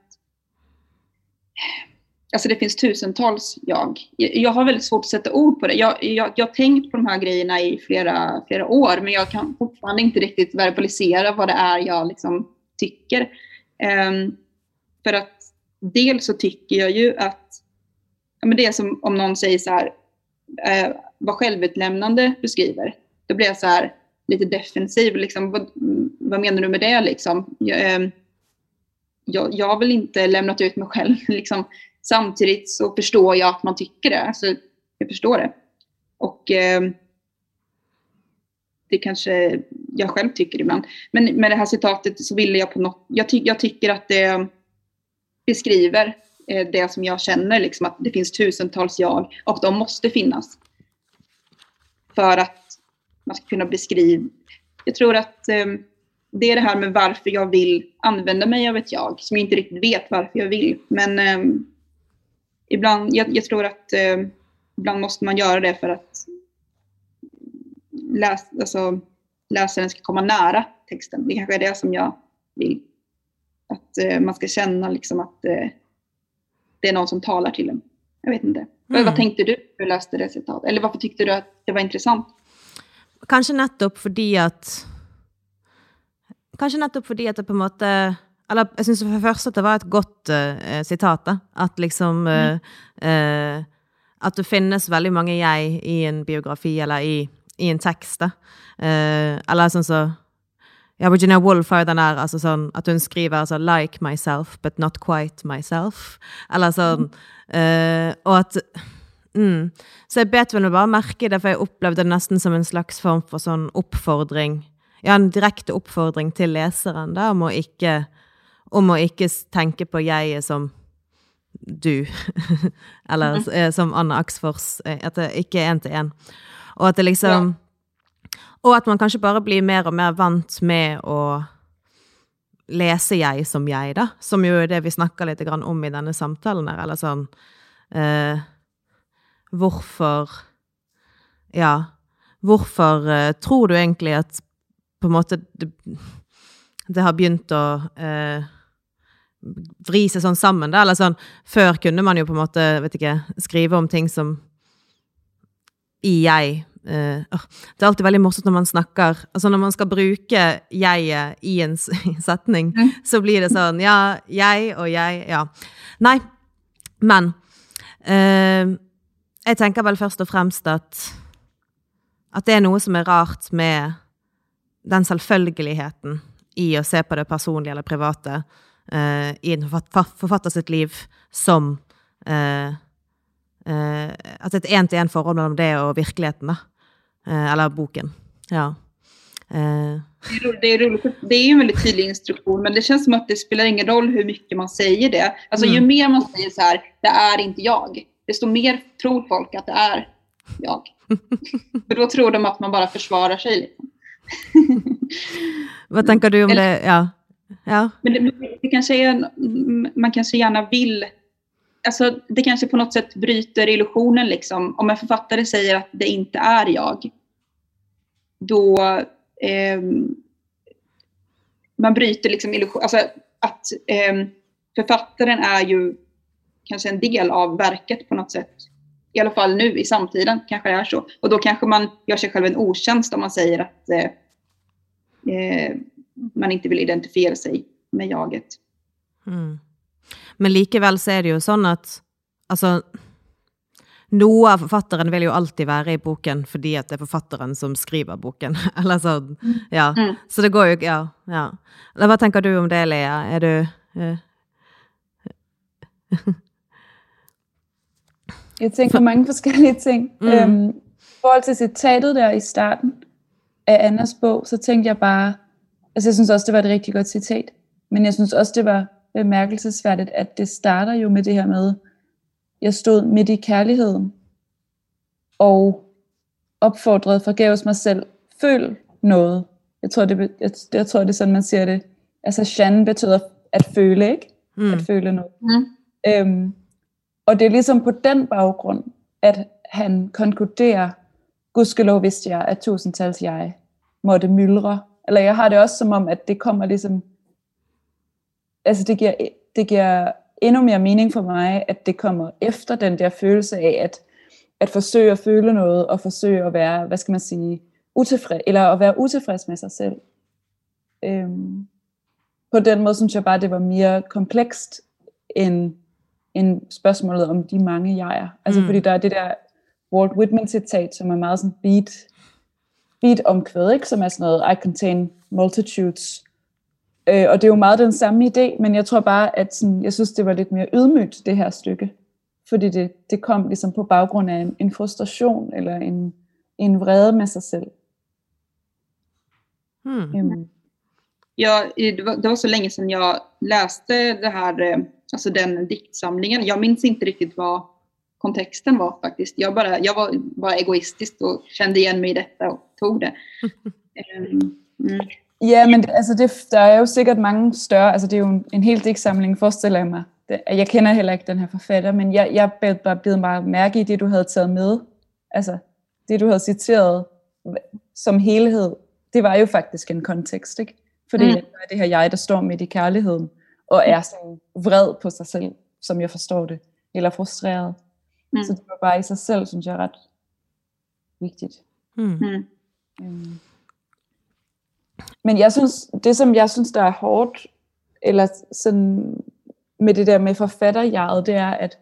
Alltså det finns tusentals jag. Jag har väldigt svårt att sätta ord på det. Jag, jag, jag har tänkt på de här grejerna i flera, flera år men jag kan fortfarande inte riktigt verbalisera vad det är jag liksom tycker. Um, för att dels så tycker jag ju att ja, men det är som om någon säger så här, eh, vad självutlämnande beskriver. Då blir jag så här lite defensiv. Liksom, vad, vad menar du med det liksom? Jag, eh, jag, jag har väl inte lämnat ut mig själv. [laughs] Liksom. Samtidigt så förstår jag att man tycker det. Alltså, jag förstår det. Och eh, det kanske jag själv tycker ibland. Men med det här citatet så ville jag på något... Jag, ty, jag tycker att det beskriver eh, det som jag känner, liksom att det finns tusentals jag och de måste finnas. För att man ska kunna beskriva... Jag tror att eh, det är det här med varför jag vill använda mig av ett jag, som jag inte riktigt vet varför jag vill. Men eh, ibland, jag, jag, tror att eh, ibland måste man göra det för att läs, alltså, läsaren ska komma nära texten. Det kanske är det som jag vill. Att eh, man ska känna liksom att eh, det är någon som talar till en. Jag vet inte. Mm. Vad tänkte du när du läste det citatet? Eller varför tyckte du att det var intressant? Kanske nettopp fordi at Kanskje nettopp fordi at det på en måte Eller jeg syns for det første at det var et godt uh, sitat. da. At liksom uh, uh, At det finnes veldig mange jeg i en biografi eller i, i en tekst. da. eller sånn så ja, Virginia Woolf har jo den der altså sånn, at hun skriver altså, 'like myself, but not quite myself'. Eller sånn. og at mm, Så jeg bet vel bare merke det, for jeg opplevde det nesten som en slags form for sånn oppfordring ja, en direkte oppfordring til leseren da, om å ikke, om å ikke tenke på jeget som du, [laughs] eller mm. som Anna Aksfors, eh, at det ikke er én til én. Og at det liksom ja. Og at man kanskje bare blir mer og mer vant med å lese jeg som jeg, da. Som jo er det vi snakker litt om i denne samtalen her, eller sånn eh, Hvorfor Ja. Hvorfor eh, tror du egentlig at på en måte det, det har begynt å eh, vri seg sånn sammen, da. Eller sånn Før kunne man jo på en måte, vet ikke, skrive om ting som i jeg. Uh, det er alltid veldig morsomt når man snakker Altså når man skal bruke jeget i en [laughs] setning, mm. så blir det sånn Ja, jeg og jeg Ja. Nei. Men uh, jeg tenker vel først og fremst at at det er noe som er rart med den selvfølgeligheten i å se på det personlige eller private uh, i en forfatter sitt liv som uh, uh, At et én-til-én-forhold mellom det og virkeligheten, da. eller boken. Ja. Det är, roligt, det är en väldigt tydlig instruktion, men det känns som att det spelar ingen roll hur mycket man säger det. Alltså mm. ju mer man säger så här, det är inte jag, desto mer tror folk att det är jag. [laughs] För då tror de att man bara försvarar sig. Liksom. Vad tänker du om det? Ja. Ja. Men det, det kanske är, man kanske gärna vill Alltså, det kanske på något sätt bryter illusionen. Liksom. Om en författare säger att det inte är jag, då eh, man bryter liksom illusionen. Alltså, att eh, författaren är ju kanske en del av verket på något sätt. I alla fall nu i samtiden kanske det är så. Och då kanske man gör sig själv en otjänst om man säger att eh, eh, man inte vill identifiera sig med jaget. Mm. Men likevel så er det jo sånn at altså, noe av forfatteren vil jo alltid være i boken fordi at det er forfatteren som skriver boken. [laughs] Eller sånn. Ja. Mm. Så det går jo Ja. ja. Eller hva tenker du om det, Lea? Er du uh... [laughs] Jeg tænker mange forskellige ting. Mm. Øhm, I forhold til citatet der i starten, af Annas bog, så tænkte jeg bare, altså jeg synes også, det var et rigtig godt citat, men jeg synes også, det var bemærkelsesværdigt, at det starter jo med det her med, jeg stod midt i kærligheden, og opfordrede forgæves mig selv, føl noget. Jeg tror, det, jeg, jeg tror, det er sådan, man siger det. Altså, Shan betyder at føle, ikke? Mm. At føle noget. Mm. Øhm, og det er ligesom på den baggrund, at han konkluderer, gudskelov vidste jeg, at tusindtals jeg måtte myldre. Eller jeg har det også som om, at det kommer ligesom, altså det giver, det giver endnu mere mening for mig, at det kommer efter den der følelse af, at, at forsøge at føle noget, og forsøge at være, hvad skal man sige, utilfreds, eller at være utilfreds med sig selv. Øhm, på den måde synes jeg bare, det var mere komplekst, end, end spørgsmålet om de mange jeger. Altså mm. fordi der er det der Walt Whitman citat, som er meget sådan beat, beat omkvæd, ikke? som er sådan noget, I contain multitudes. Øh, og det er jo meget den samme idé, men jeg tror bare, at sådan, jeg synes, det var lidt mere ydmygt, det her stykke. Fordi det, det kom ligesom på baggrund af en, en frustration, eller en, en vrede med sig selv. Hmm. Jag, det, var, det var så länge sedan jag läste det här, eh, alltså den diktsamlingen. Jag minns inte riktigt vad kontexten var faktiskt. Jag, bara, jag var bara egoistisk och kände igen mig i detta och tog det. [laughs] Ehm, mm. Ja, men det, altså det, der er jo sikkert mange større, altså det er jo en, en hel digtsamling, forestiller jeg mig. Det, jeg kender heller ikke den her forfatter, men jeg, jeg blev bare blevet meget mærke i det, du havde taget med. Altså det, du havde citeret som helhed, det var jo faktisk en kontekst, ikke? Fordi mm. det er det her jeg, der står midt i kærligheden, og er sådan vred på sig selv, som jeg forstår det, eller frustreret. Mm. Så det var bare i sig selv, synes jeg, er ret vigtigt. Hmm. Mm. Øhm. Men jeg synes, det som jeg synes, der er hårdt, eller sådan med det der med forfatterjeget, det er, at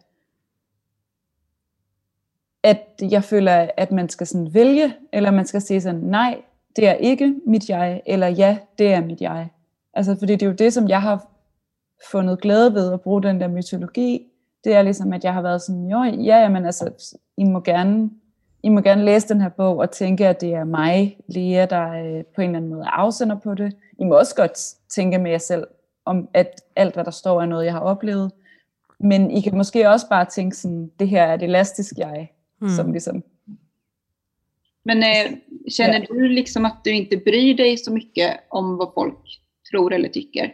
at jeg føler, at man skal sådan vælge, eller man skal sige sådan, nej, det er ikke mit jeg, eller ja, det er mit jeg. Altså, fordi det er jo det, som jeg har fundet glæde ved at bruge den der mytologi. Det er ligesom, at jeg har været sådan, jo, ja, men altså, I må gerne, I må gerne læse den her bog og tænke, at det er mig, Lea, der øh, på en eller anden måde er afsender på det. I må også godt tænke med jer selv, om at alt, hvad der står, er noget, jeg har oplevet. Men I kan måske også bare tænke sådan, det her er et elastisk jeg, Hmm. som ligesom Men eh, känner Ja. du liksom att du inte bryr dig så mycket om vad folk tror eller tycker?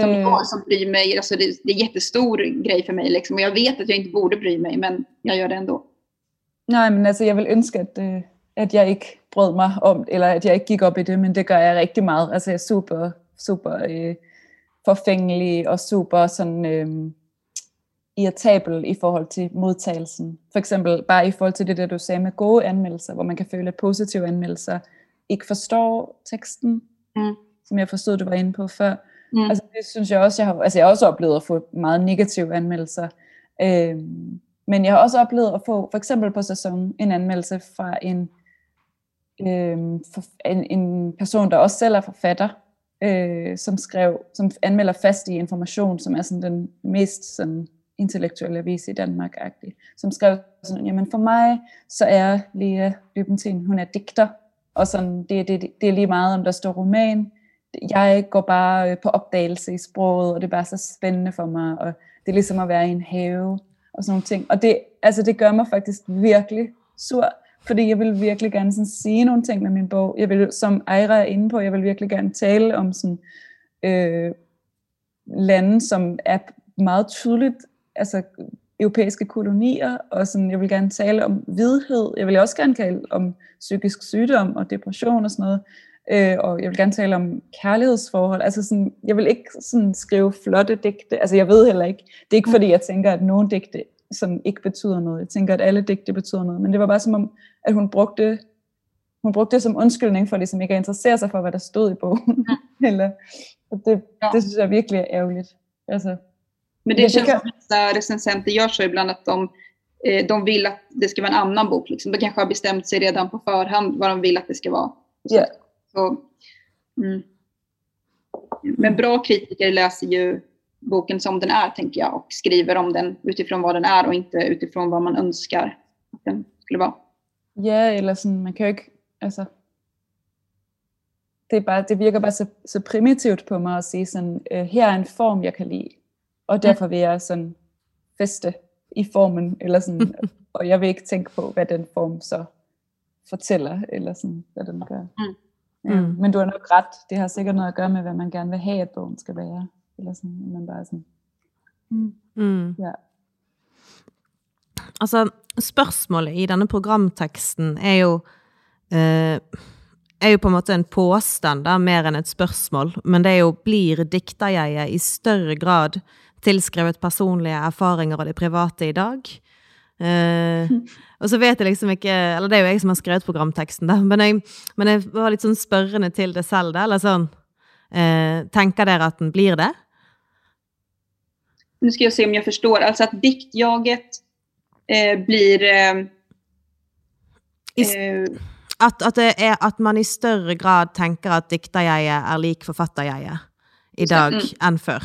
Som Øh, jag som bryr mig, alltså det, det är en jättestor grej för mig liksom. Och jag vet att jag inte borde bry mig, men jag gör det ändå. Nej, men altså, jeg vil ønske, at, øh, at jeg ikke brød mig om, eller at jeg ikke gik op i det, men det gør jeg rigtig meget. Altså, jeg er super, super øh, forfængelig og super sådan øh, irritabel i forhold til modtagelsen. For eksempel bare i forhold til det der, du sagde med gode anmeldelser, hvor man kan føle, at positive anmeldelser ikke forstår teksten, Mm. som jeg forstod, du var inde på før. Mm. Altså det synes jeg også, jeg har, altså jeg har også oplevet at få meget negative anmeldelser. Øhm, men jeg har også oplevet at få, for eksempel på sæson, en anmeldelse fra en, øhm, for, en, en person, der også selv er forfatter, øh, som skrev, som anmelder fast i information, som er sådan den mest sådan, intellektuelle avis i Danmark, -agtig, som skrev sådan, jamen for mig, så er Lea Løbentin, hun er digter, og sådan, det, det, det er lige meget, om der står roman, jeg går bare øh, på opdagelse i sproget, og det er bare så spændende for mig, og det er ligesom at være i en have, og sådan nogle ting. Og det, altså, det gør mig faktisk virkelig sur, fordi jeg vil virkelig gerne sådan, sige nogle ting med min bog. Jeg vil, som Ejra er inde på, jeg vil virkelig gerne tale om sådan, øh, lande, som er meget tydeligt, altså europæiske kolonier, og sådan, jeg vil gerne tale om vidhed, jeg vil også gerne tale om psykisk sygdom og depression og sådan noget, øh, og jeg vil gerne tale om kærlighedsforhold, altså sådan, jeg vil ikke sådan skrive flotte digte, altså jeg ved heller ikke, det er ikke fordi jeg tænker, at nogle digte som ikke betyder noget, jeg tænker, at alle digte betyder noget, men det var bare som om, at hun brugte hun brugte det som undskyldning for ligesom ikke at interessere sig for, hvad der stod i bogen. [laughs] Eller, og det, Ja. det synes jeg virkelig er ærgerligt. Altså, Men det Ja, det känns kan- som att recensenter gör så ibland att de, eh, de vill att det ska vara en annan bok. Liksom. De kanske har bestämt sig redan på förhand vad de vill att det ska vara. Ja. Så, mm. Men bra kritiker läser ju boken som den är, tänker jag, och skriver om den utifrån vad den är och inte utifrån vad man önskar att den skulle vara. ja, eller sådan, man kan jo ikke, altså, det, er bare, det virker bare så, så primitivt på mig at sige sådan, øh, her er en form, jeg kan lide, og derfor vil jeg sådan feste i formen, eller sådan, [laughs] og jeg vil ikke tænke på, hvad den form så fortæller, eller sådan, hvad den gør. Mm. Ja, Mm. men du har nok ret, det har sikkert noget at gøre med, hvad man gerne vil have, at bogen skal være, eller sådan, man bare sådan, mm, Mm. ja. Altså, spørsmålet i denne programteksten er jo eh, er jo på en måte en påstand, da, mer enn et spørsmål. Men det er jo blir dikterjeget i større grad tilskrevet personlige erfaringer og det private i dag? Eh, og så vet jeg liksom ikke Eller det er jo jeg som har skrevet programteksten, da. Men jeg, men jeg var litt sånn spørrende til det selv, da. Eller sånn eh, Tenker dere at den blir det? Nu ska jag se om jag förstår. Alltså att diktjaget eh, blir... Eh, I s- eh, at, at, det er, at man i større grad tenker at dikterjeget er lik forfatterjeget i dag Mm. enn før.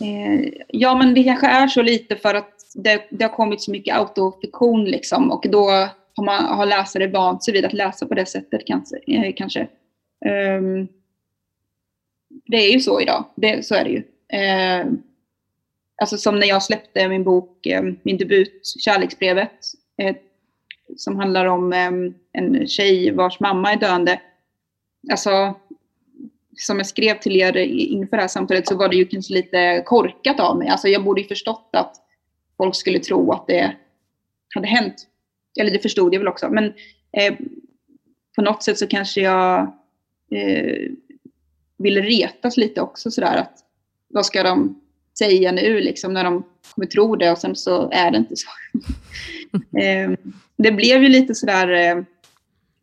Eh, ja, men det kanske är så lite för att det, det har kommit så mycket autofiktion liksom och då har, man, har läsare vant sig vid att läsa på det sättet kanske. Eh, kanske. Ehm, det är ju så idag, det, så är det ju. Eh, alltså som när jag släppte min bok, eh, min debut, Kärleksbrevet, eh, som handlar om eh, en tjej vars mamma är döende. Alltså, som jag skrev till er inför det här samtalet så var det ju kanske lite korkat av mig. Alltså jag borde ju förstått att folk skulle tro att det hade hänt. Eller det förstod jag väl också. Men eh, på något sätt så kanske jag eh, ville retas lite också sådär att vad ska de säga nu liksom när de kommer tro det och sen så är det inte så. [laughs] eh, det blev ju lite sådär eh,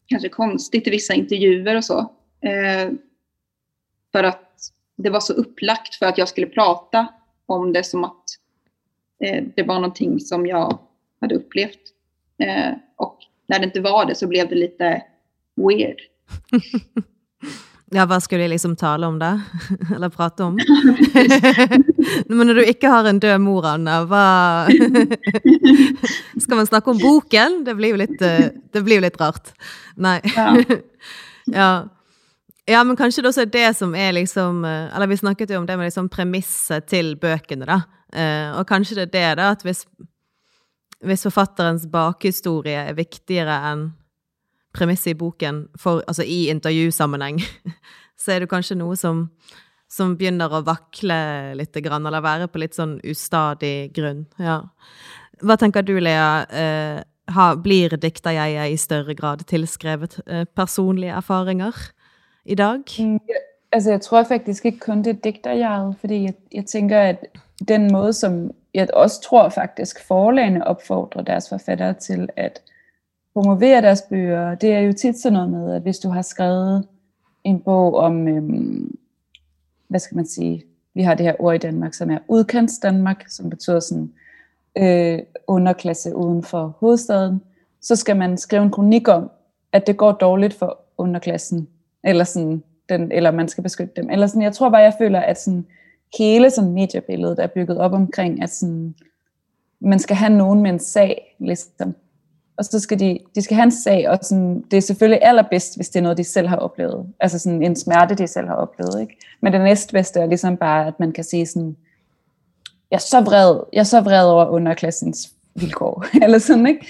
kanske konstigt i vissa intervjuer och så. Eh, för att det var så upplagt för att jag skulle prata om det som att det var någonting som jag hade upplevt. Eh, och när det inte var det så blev det lite weird. [laughs] Ja, hva skulle jeg liksom tale om da? [laughs] Eller prate om? [laughs] Men når du ikke har en død mor, Anna, hva Skal man snakke om boken? Det blir jo litt, eh, det blir jo litt rart. Nei. Ja. ja. men kanskje det også er det som er liksom eh, Eller vi snakket jo om det med liksom premisset til bøkene, da. Eh, Og kanskje det er det, da, at hvis, hvis forfatterens bakhistorie er viktigere enn premisset i boken, for, altså i intervjusammenheng, [laughs] så er det kanskje noe som, som begynner å vakle litt, grann, eller være på litt sånn ustadig grunn. Ja. Hva tenker du, Lea? Eh, ha, blir dikterjeget i større grad tilskrevet eh, personlige erfaringer i dag? Mm, Altså, jeg tror faktisk ikke kun det er digterjeget, fordi jeg, jeg tænker, at den måde, som jeg også tror faktisk forlagene opfordrer deres forfattere til at promovere deres bøger, det er jo tit sådan noget med, at hvis du har skrevet en bog om, øhm, hvad skal man sige, vi har det her ord i Danmark, som er udkants Danmark, som betyder sådan øh, underklasse uden for hovedstaden, så skal man skrive en kronik om, at det går dårligt for underklassen, eller sådan, den, eller man skal beskytte dem. Eller sådan, jeg tror bare, jeg føler, at sådan, hele sådan mediebilledet er bygget op omkring, at sådan, man skal have nogen med en sag, ligesom. Og så skal de, de skal have en sag, og sådan, det er selvfølgelig allerbedst, hvis det er noget, de selv har oplevet. Altså sådan en smerte, de selv har oplevet. Ikke? Men det næstbedste er ligesom bare, at man kan sige sådan, jeg er så vred, jeg er så vred over underklassens vilkår, [laughs] eller sådan, ikke?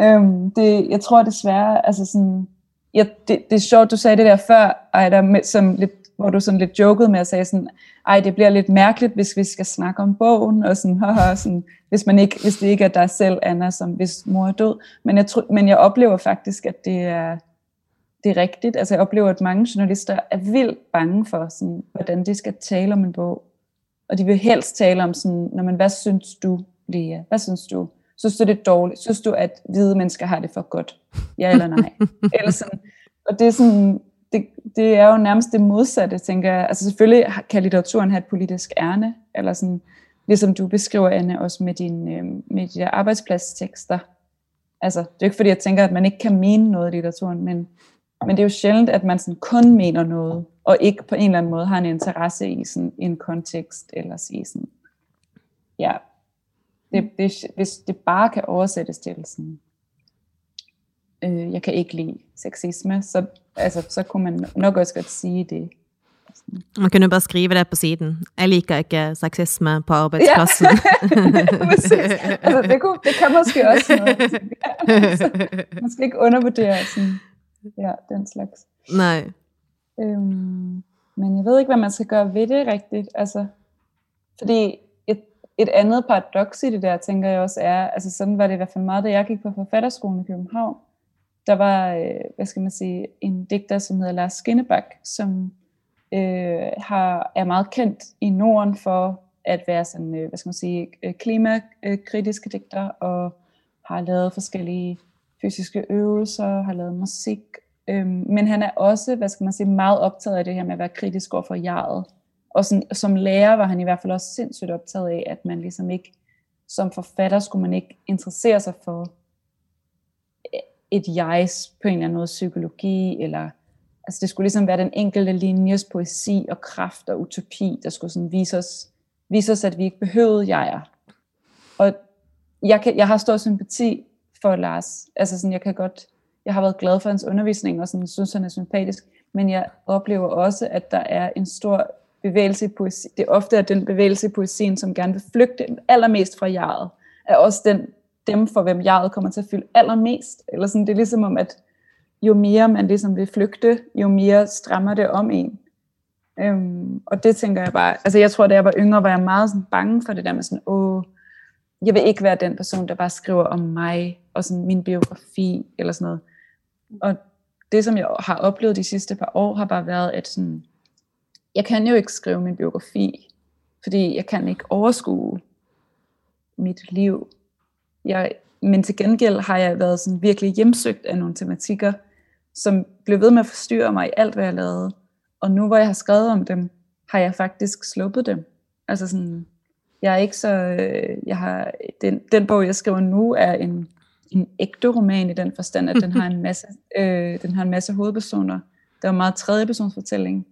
Øhm, det, jeg tror desværre, altså sådan, ja, det, det er sjovt, du sagde det der før, Ejda, med, som lidt, hvor du sådan lidt jokede med at sige sådan, ej, det bliver lidt mærkeligt, hvis vi skal snakke om bogen, og sådan, [laughs] haha, sådan hvis, man ikke, hvis det ikke er dig selv, Anna, som hvis mor er død. Men jeg, tror, men jeg oplever faktisk, at det er, det er rigtigt. Altså jeg oplever, at mange journalister er vildt bange for, sådan, hvordan de skal tale om en bog. Og de vil helst tale om sådan, når man, hvad synes du, Lea? Hvad synes du? Synes du, det er dårligt? Synes du, at hvide mennesker har det for godt? Ja eller nej? [laughs] eller sådan, og det er sådan, det, det er jo nærmest det modsatte, tænker jeg. Altså selvfølgelig kan litteraturen have et politisk ærne, eller sådan, ligesom du beskriver, Anne, også med, din, øh, med de der arbejdspladstekster. Altså, det er jo ikke fordi, jeg tænker, at man ikke kan mene noget i litteraturen, men, men det er jo sjældent, at man sådan kun mener noget, og ikke på en eller anden måde har en interesse i sådan en kontekst, eller i sådan, ja, det, det, hvis det bare kan oversættes til sådan, øh, jeg kan ikke lide sexisme, så, altså, så kunne man nok også godt sige det. Man kunne bare skrive det på siden. Jeg liker ikke sexisme på arbejdspladsen. [laughs] Præcis. altså, det, kunne, det kan måske også noget. [laughs] jeg. Altså, man skal ikke undervurdere sådan, ja, den slags. Nej. Øhm, men jeg ved ikke, hvad man skal gøre ved det rigtigt. Altså, fordi et, et andet paradoks i det der, tænker jeg også er, altså sådan var det i hvert fald meget, da jeg gik på forfatterskolen i København. Der var, øh, hvad skal man sige, en digter, som hedder Lars Skinnebak, som øh, har, er meget kendt i Norden for at være sådan, øh, hvad skal man sige, øh, klimakritiske digter, og har lavet forskellige fysiske øvelser, har lavet musik, øhm, men han er også, hvad skal man sige, meget optaget af det her med at være kritisk over for jaret. Og sådan, som lærer var han i hvert fald også sindssygt optaget af, at man ligesom ikke, som forfatter skulle man ikke interessere sig for et jeg på en eller anden måde psykologi, eller altså det skulle ligesom være den enkelte linjes poesi og kraft og utopi, der skulle sådan vise os, vise os at vi ikke behøvede jeger. Og jeg, kan, jeg har stor sympati for Lars. Altså sådan, jeg kan godt, jeg har været glad for hans undervisning, og sådan, synes, han er sympatisk, men jeg oplever også, at der er en stor bevægelse i poesi. Det er ofte at den bevægelse i poesien, som gerne vil flygte allermest fra jeget, er også den, dem for hvem jeget kommer til at fylde allermest. Eller sådan, det er ligesom om, at jo mere man ligesom vil flygte, jo mere strammer det om en. Øhm, og det tænker jeg bare, altså jeg tror, da jeg var yngre, var jeg meget sådan bange for det der med sådan, åh, jeg vil ikke være den person, der bare skriver om mig, og sådan min biografi, eller sådan noget. Og det, som jeg har oplevet de sidste par år, har bare været, at sådan, jeg kan jo ikke skrive min biografi, fordi jeg kan ikke overskue mit liv. Jeg, men til gengæld har jeg været sådan virkelig hjemsøgt af nogle tematikker, som blev ved med at forstyrre mig i alt, hvad jeg lavede. Og nu hvor jeg har skrevet om dem, har jeg faktisk sluppet dem. Altså sådan, jeg er ikke så, øh, jeg har, den, den bog jeg skriver nu er en, en ægte roman i den forstand, at den har en masse, [laughs] øh, den har en masse hovedpersoner. Der er meget tredjepersons fortælling.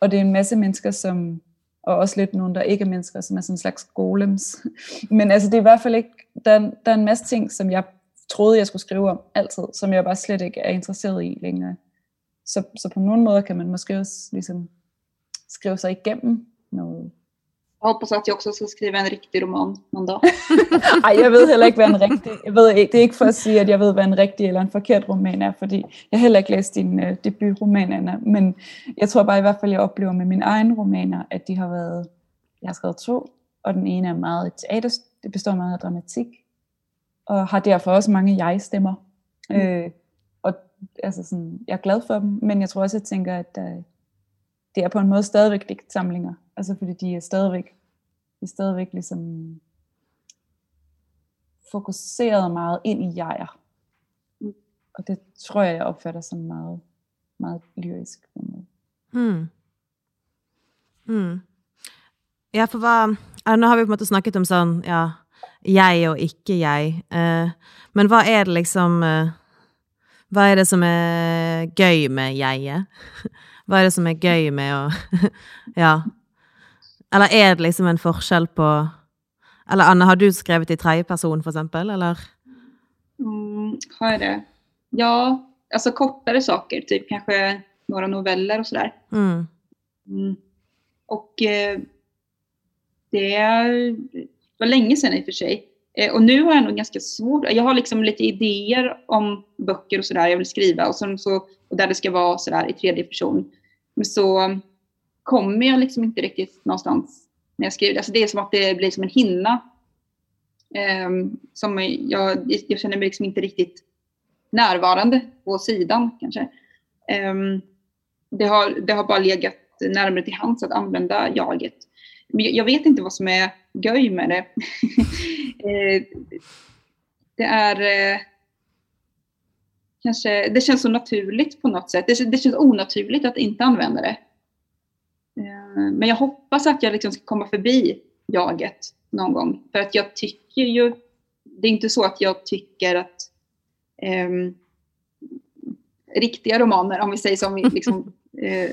Og det er en masse mennesker, som, og også lidt nogle, der ikke er mennesker, som er sådan en slags golems. [laughs] Men altså det er i hvert fald ikke, der, der er en masse ting, som jeg troede, jeg skulle skrive om altid, som jeg bare slet ikke er interesseret i længere. Så, så på nogle måder kan man måske også ligesom skrive sig igennem noget. Jeg hoppas att jag också ska skriva en riktig roman någon dag. [laughs] Ej, jeg ved heller ikke, hvad en rigtig... Jeg ved, det er ikke for at sige, at jeg ved, hvad en rigtig eller en forkert roman er, fordi jeg heller ikke læst din uh, debutroman, Anna. Men jeg tror bare i hvert fald, jeg oplever med mine egne romaner, at de har været... Jeg har skrevet to, og den ene er meget et teater, det består meget af dramatik, og har derfor også mange jeg-stemmer. Mm. Øh, og altså sådan, jeg er glad for dem, men jeg tror også, jeg tænker, at uh, det er på en måde stadigvæk digtsamlinger. Altså fordi de er stadigvæk, de er stadigvæk ligesom fokuseret meget ind i jeger. Mm. Og det tror jeg, jeg opfatter som meget, meget lyrisk. Hmm. Hmm. Ja, for hva, nå har vi på en måte snakket om sånn, ja, jeg og ikke jeg. Eh, men hva er det liksom eh, Hva er det som er gøy med jeget? [laughs] Hva er det som er gøy med å [laughs] Ja. Eller er det liksom en forskjell på Eller Anne, har du skrevet i tredje person, for eksempel, eller? Mm, har jag det? Ja, alltså kortare saker, typ kanske några noveller och sådär. Mm. Mm. Och eh, det var länge sedan i och för sig. Eh, och nu har jag nog ganska svårt, jag har liksom lite idéer om böcker och sådär jag vill skriva och, som så, och där det ska vara sådär i tredje person. Men så kommer jag liksom inte riktigt någonstans när jag skriver. Alltså det är som att det blir som en hinna. Um, som jag, jag känner mig liksom inte riktigt närvarande på sidan kanske. Um, det, har, det har bara legat närmare till hands att använda jaget. Men jag vet inte vad som är göj med det. [laughs] Eh, det är eh, kanske, det känns så naturligt på något sätt. Det, det känns onaturligt att inte använda det. Eh, men jag hoppas att jag liksom ska komma förbi jaget någon gång. För att jag tycker ju, det är inte så att jag tycker att eh, riktiga romaner, om vi säger som vi liksom, [laughs] eh,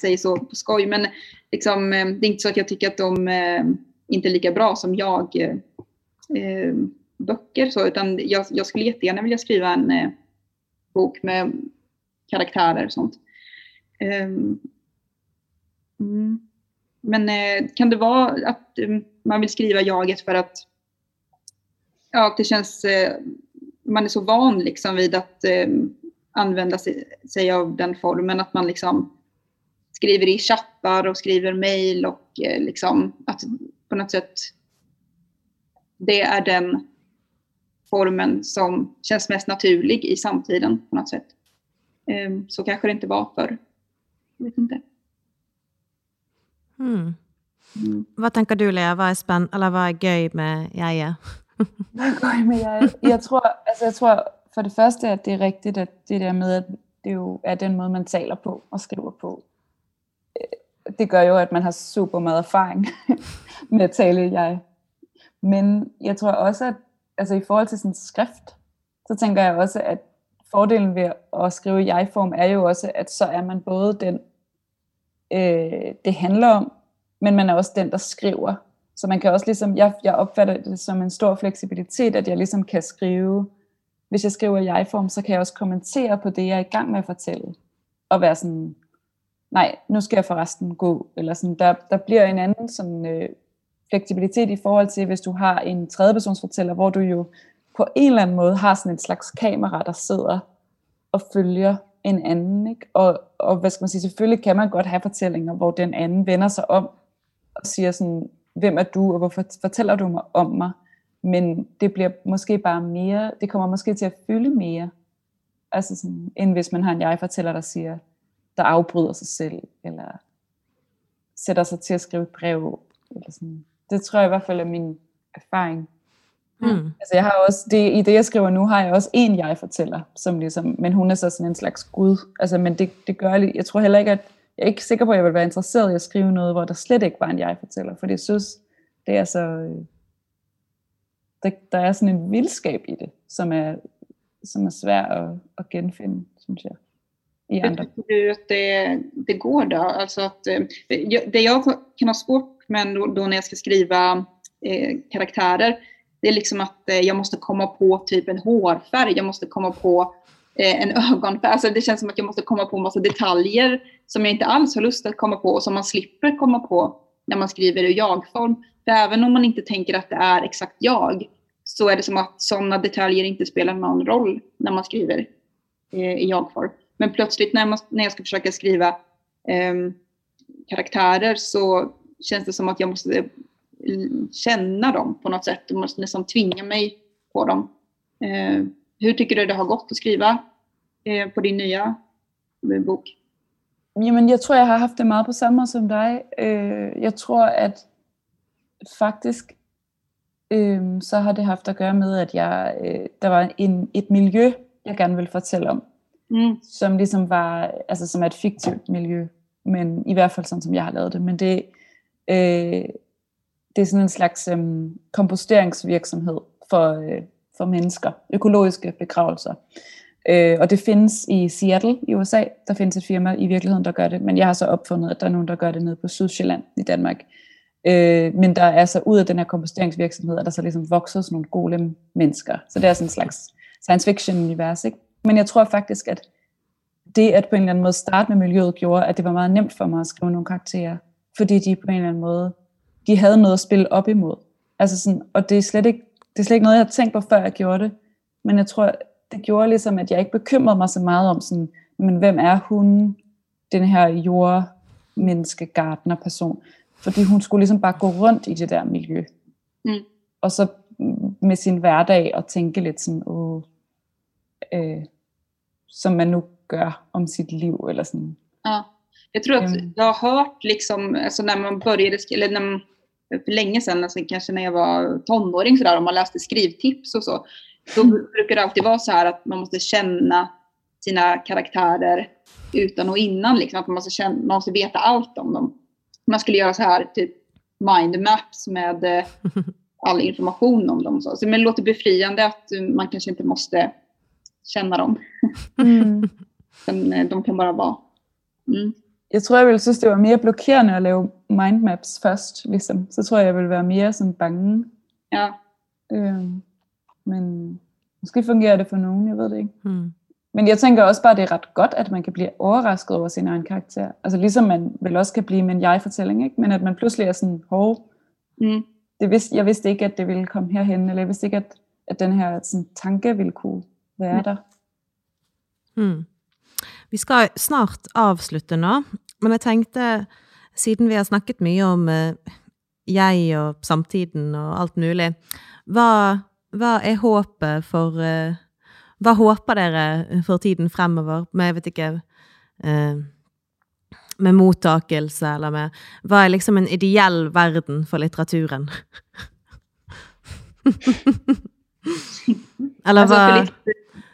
säger så på skoj, men liksom, eh, det är inte så att jag tycker att de eh, inte är lika bra som jag eh, böcker, så, utan jag, jag skulle jättegärna vilja skriva en bok med karaktärer och sånt. Mm. Men eh, kan det vara att um, man vill skriva jaget för att ja, att det känns, eh, man är så van liksom vid att eh, använda sig, sig, av den formen, att man liksom skriver i chattar och skriver mejl och eh, liksom att på något sätt det är den formen som känns mest naturlig i samtiden på något sätt. Ehm, så kanske det inte var förr. Jag vet inte. Hmm. Mm. Hva tenker du, Lea? Hva er spenn eller hva er gøy med jeget? [laughs] Hvad er gøy med jeget? Jeg tror, altså jeg tror for det første, at det er rigtigt, at det der med, at det jo er den måde, man taler på og skriver på. Øh, det gør jo, at man har super meget erfaring [laughs] med at tale jeg. Men jeg tror også, at altså i forhold til sådan skrift, så tænker jeg også, at fordelen ved at skrive i jeg-form er jo også, at så er man både den, øh, det handler om, men man er også den, der skriver. Så man kan også ligesom, jeg, jeg opfatter det som en stor fleksibilitet, at jeg ligesom kan skrive, hvis jeg skriver i jeg-form, så kan jeg også kommentere på det, jeg er i gang med at fortælle. Og være sådan, nej, nu skal jeg forresten gå. Eller sådan, der, der bliver en anden sådan, øh, fleksibilitet i forhold til, hvis du har en tredjepersonsfortæller, hvor du jo på en eller anden måde har sådan en slags kamera, der sidder og følger en anden. Ikke? Og, og hvad skal man sige, selvfølgelig kan man godt have fortællinger, hvor den anden vender sig om og siger sådan, hvem er du, og hvorfor fortæller du mig om mig? Men det bliver måske bare mere, det kommer måske til at fylde mere, altså sådan, end hvis man har en jeg-fortæller, der siger, der afbryder sig selv, eller sætter sig til at skrive et brev, eller sådan. Det tror jeg i hvert fald er min erfaring. Mm. Altså jeg har også, det, i det jeg skriver nu, har jeg også en jeg-fortæller, som ligesom, men hun er så sådan en slags gud. Altså, men det, det gør jeg, jeg tror heller ikke, at, jeg er ikke sikker på, at jeg vil være interesseret i at skrive noget, hvor der slet ikke var en jeg-fortæller, for jeg synes, det er så, øh, der, der er sådan en vildskab i det, som er, som er svær at, at genfinde, synes jeg. I andre. Att det, det går då? Alltså att, øh, det jag kan ha svårt med då när jag ska skriva eh, karaktärer, det är liksom att eh, jag måste komma på typ en hårfärg, jag måste komma på eh, en [laughs] ögonfärg. Alltså det känns som att jag måste komma på en massa detaljer som jag inte alls har lust att komma på och som man slipper komma på när man skriver i jag-form. För även om man inte tänker att det är exakt jag, så är det som att sådana detaljer inte spelar någon roll när man skriver eh, i jag-form. Men plötsligt när, man, när jag ska försöka skriva eh, karaktärer så känns det som att jag måste känna dem på något sätt. Du måste nästan tvinga mig på dem. Eh, hur tycker du det har gått att skriva eh, på din nya bok? Jamen, jeg tror, jeg har haft det meget på samme måde som dig. Øh, jeg tror, at faktisk øh, så har det haft at gøre med, at jeg, øh, der var en, et miljø, jeg gerne ville fortælle om, mm. som ligesom var, altså som er et fiktivt miljø, men i hvert fald sådan, som jeg har lavet det. Men det, øh, det er sådan en slags øhm, komposteringsvirksomhed for, øh, for mennesker, økologiske begravelser. Øh, og det findes i Seattle i USA. Der findes et firma i virkeligheden, der gør det, men jeg har så opfundet, at der er nogen, der gør det nede på Sydsjælland i Danmark. Øh, men der er så ud af den her komposteringsvirksomhed, at der så ligesom vokser sådan nogle golem mennesker. Så det er sådan en slags science fiction univers. Ikke? Men jeg tror faktisk, at det at på en eller anden måde starte med miljøet gjorde, at det var meget nemt for mig at skrive nogle karakterer, fordi de på en eller anden måde, de havde noget at spille op imod. Altså sådan, og det er, slet ikke, det er slet ikke noget, jeg har tænkt på, før jeg gjorde det. Men jeg tror, det gjorde ligesom, at jeg ikke bekymrede mig så meget om sådan, men hvem er hun, den her jordmenneske gardner person fordi hun skulle ligesom bare gå rundt i det der miljø. Mm. Og så med sin hverdag og tænke lidt sådan, åh, øh, som man nu gør om sitt liv eller sådan. Ja. Jag tror att jag har hört liksom, alltså när man började, eller när man, för länge sedan, alltså kanske när jag var tonåring sådär, om man läste skrivtips och så, då mm. brukar det alltid vara så här att man måste känna sina karaktärer utan och innan, liksom, att man måste, känna, man måste veta allt om dem man skulle göra så här, typ mindmaps med eh, [laughs] all information om dem. Så. Så, men det låter befriande att man kanske inte måste känna dem. Mm. [laughs] Eh, de kan bara vara. Mm. Jeg tror, jeg ville synes, det var mere blokerende at lave mindmaps først. Ligesom. Så tror jeg, jeg ville være mere sådan bange. Ja. Øhm, men måske fungerer det for nogen, jeg ved det ikke. Mm. Men jeg tænker også bare, at det er ret godt, at man kan blive overrasket over sin egen karakter. Altså ligesom man vel også kan blive med en jeg-fortælling, ikke? men at man pludselig er sådan, hov, mm. det vidste, jeg vidste ikke, at det ville komme herhen, eller jeg vidste ikke, at, at den her sådan, tanke ville kunne være mm. der. Mm. Vi skal snart afslutte nå, men jeg tænkte, siden vi har snakket mye om uh, jeg og samtiden og alt muligt, hvad, hvad er håbet for... Uh, Hvad håber dere for tiden fremover med, jeg vet ikke, eh, med modtakelse, eller med, hvad er liksom en ideell verden for litteraturen? [laughs] eller altså, hvad?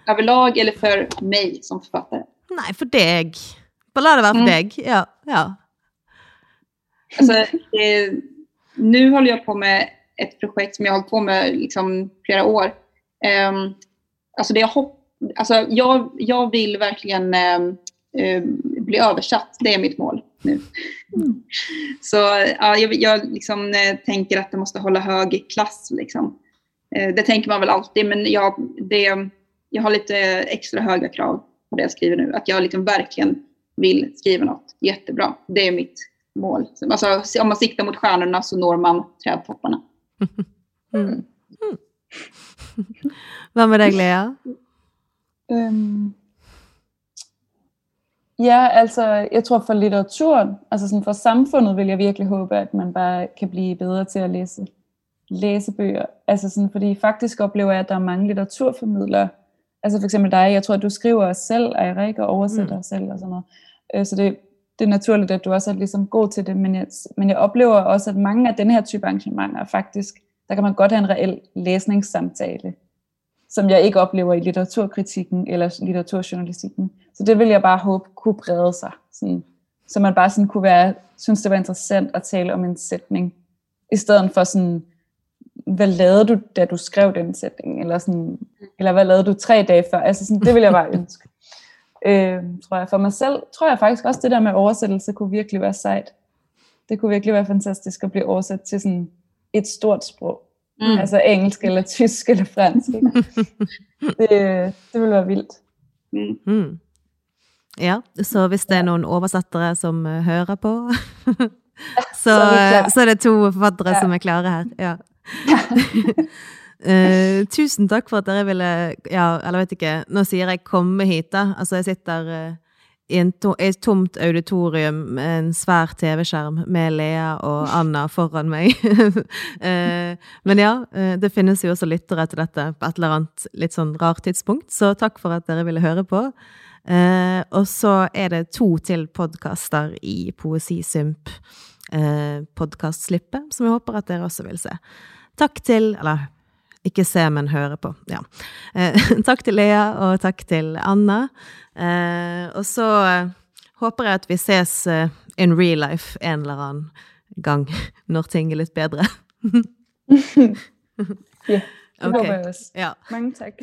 For överlag eller for mig som forfatter? Nej, for dig. Bare lad det være mm. dig. Ja, ja. Altså, eh, nu håller jag på med ett projekt som jag har hållit på med liksom flera år. Um, alltså det jag hoppas alltså jag, jag vill verkligen eh, eh, bli översatt. Det är mitt mål nu. Mm. Så ja, jag, jag liksom, eh, tänker att det måste hålla hög klass. Liksom. Eh, det tänker man väl alltid, men jag, det, jag har lite extra höga krav på det jag skriver nu. Att jag liksom verkligen vill skriva något jättebra. Det är mitt mål. Alltså, om man siktar mot stjärnorna så når man trädtopparna. [laughs] Mm. Mm. Hvad med dig, Lea? Øhm, ja, altså, jeg tror for litteraturen, altså sådan for samfundet, vil jeg virkelig håbe, at man bare kan blive bedre til at læse, læse bøger. Altså sådan, fordi faktisk oplever jeg, at der er mange litteraturformidlere, altså for eksempel dig, jeg tror, at du skriver selv, Eirik, og oversætter mm. selv og sådan noget. Øh, så det, det er naturligt, at du også er ligesom god til det, men jeg, men jeg oplever også, at mange af den her type arrangementer faktisk, der kan man godt have en reel læsningssamtale, som jeg ikke oplever i litteraturkritikken eller litteraturjournalistikken. Så det vil jeg bare håbe kunne brede sig, sådan, så man bare sådan kunne være, synes det var interessant at tale om en sætning, i stedet for sådan, hvad lavede du, da du skrev den sætning, eller, sådan, eller hvad lavede du tre dage før, altså sådan, det vil jeg bare ønske. Øh, tror jeg. For mig selv tror jeg faktisk også, det der med oversættelse kunne virkelig være sejt. Det kunne virkelig være fantastisk at blive oversat til sådan et stort sprog. Mm. Altså engelsk eller tysk eller fransk. Ikke? [laughs] det, det ville være vildt. Mm. Mm. Ja, så hvis det er nogle oversættere, som uh, hører på, [laughs] så, så, er så er det to forfattere ja. som er klare her. Ja. Uh, [laughs] tusen takk for at dere ville Ja, eller vet ikke, nå sier jeg komme hit, da. Altså, jeg sitter uh, i en to, et tomt auditorium med en svær TV-skjerm med Lea og Anna foran meg. uh, [laughs] men ja, det finnes jo også lyttere til dette på et eller annet litt sånn rart tidspunkt, så takk for at dere ville høre på. Uh, og så er det to til podkaster i Poesisymp uh, som jeg håper at dere også vil se. Takk til Eller ikke se, men høre på. Ja. Eh, [laughs] takk til Lea, og takk til Anna. Eh, og så eh, håper jeg at vi ses eh, in real life en eller annen gang, [laughs] når ting er litt bedre. [laughs] ja, det okay. jeg også. Ja. Mange takk.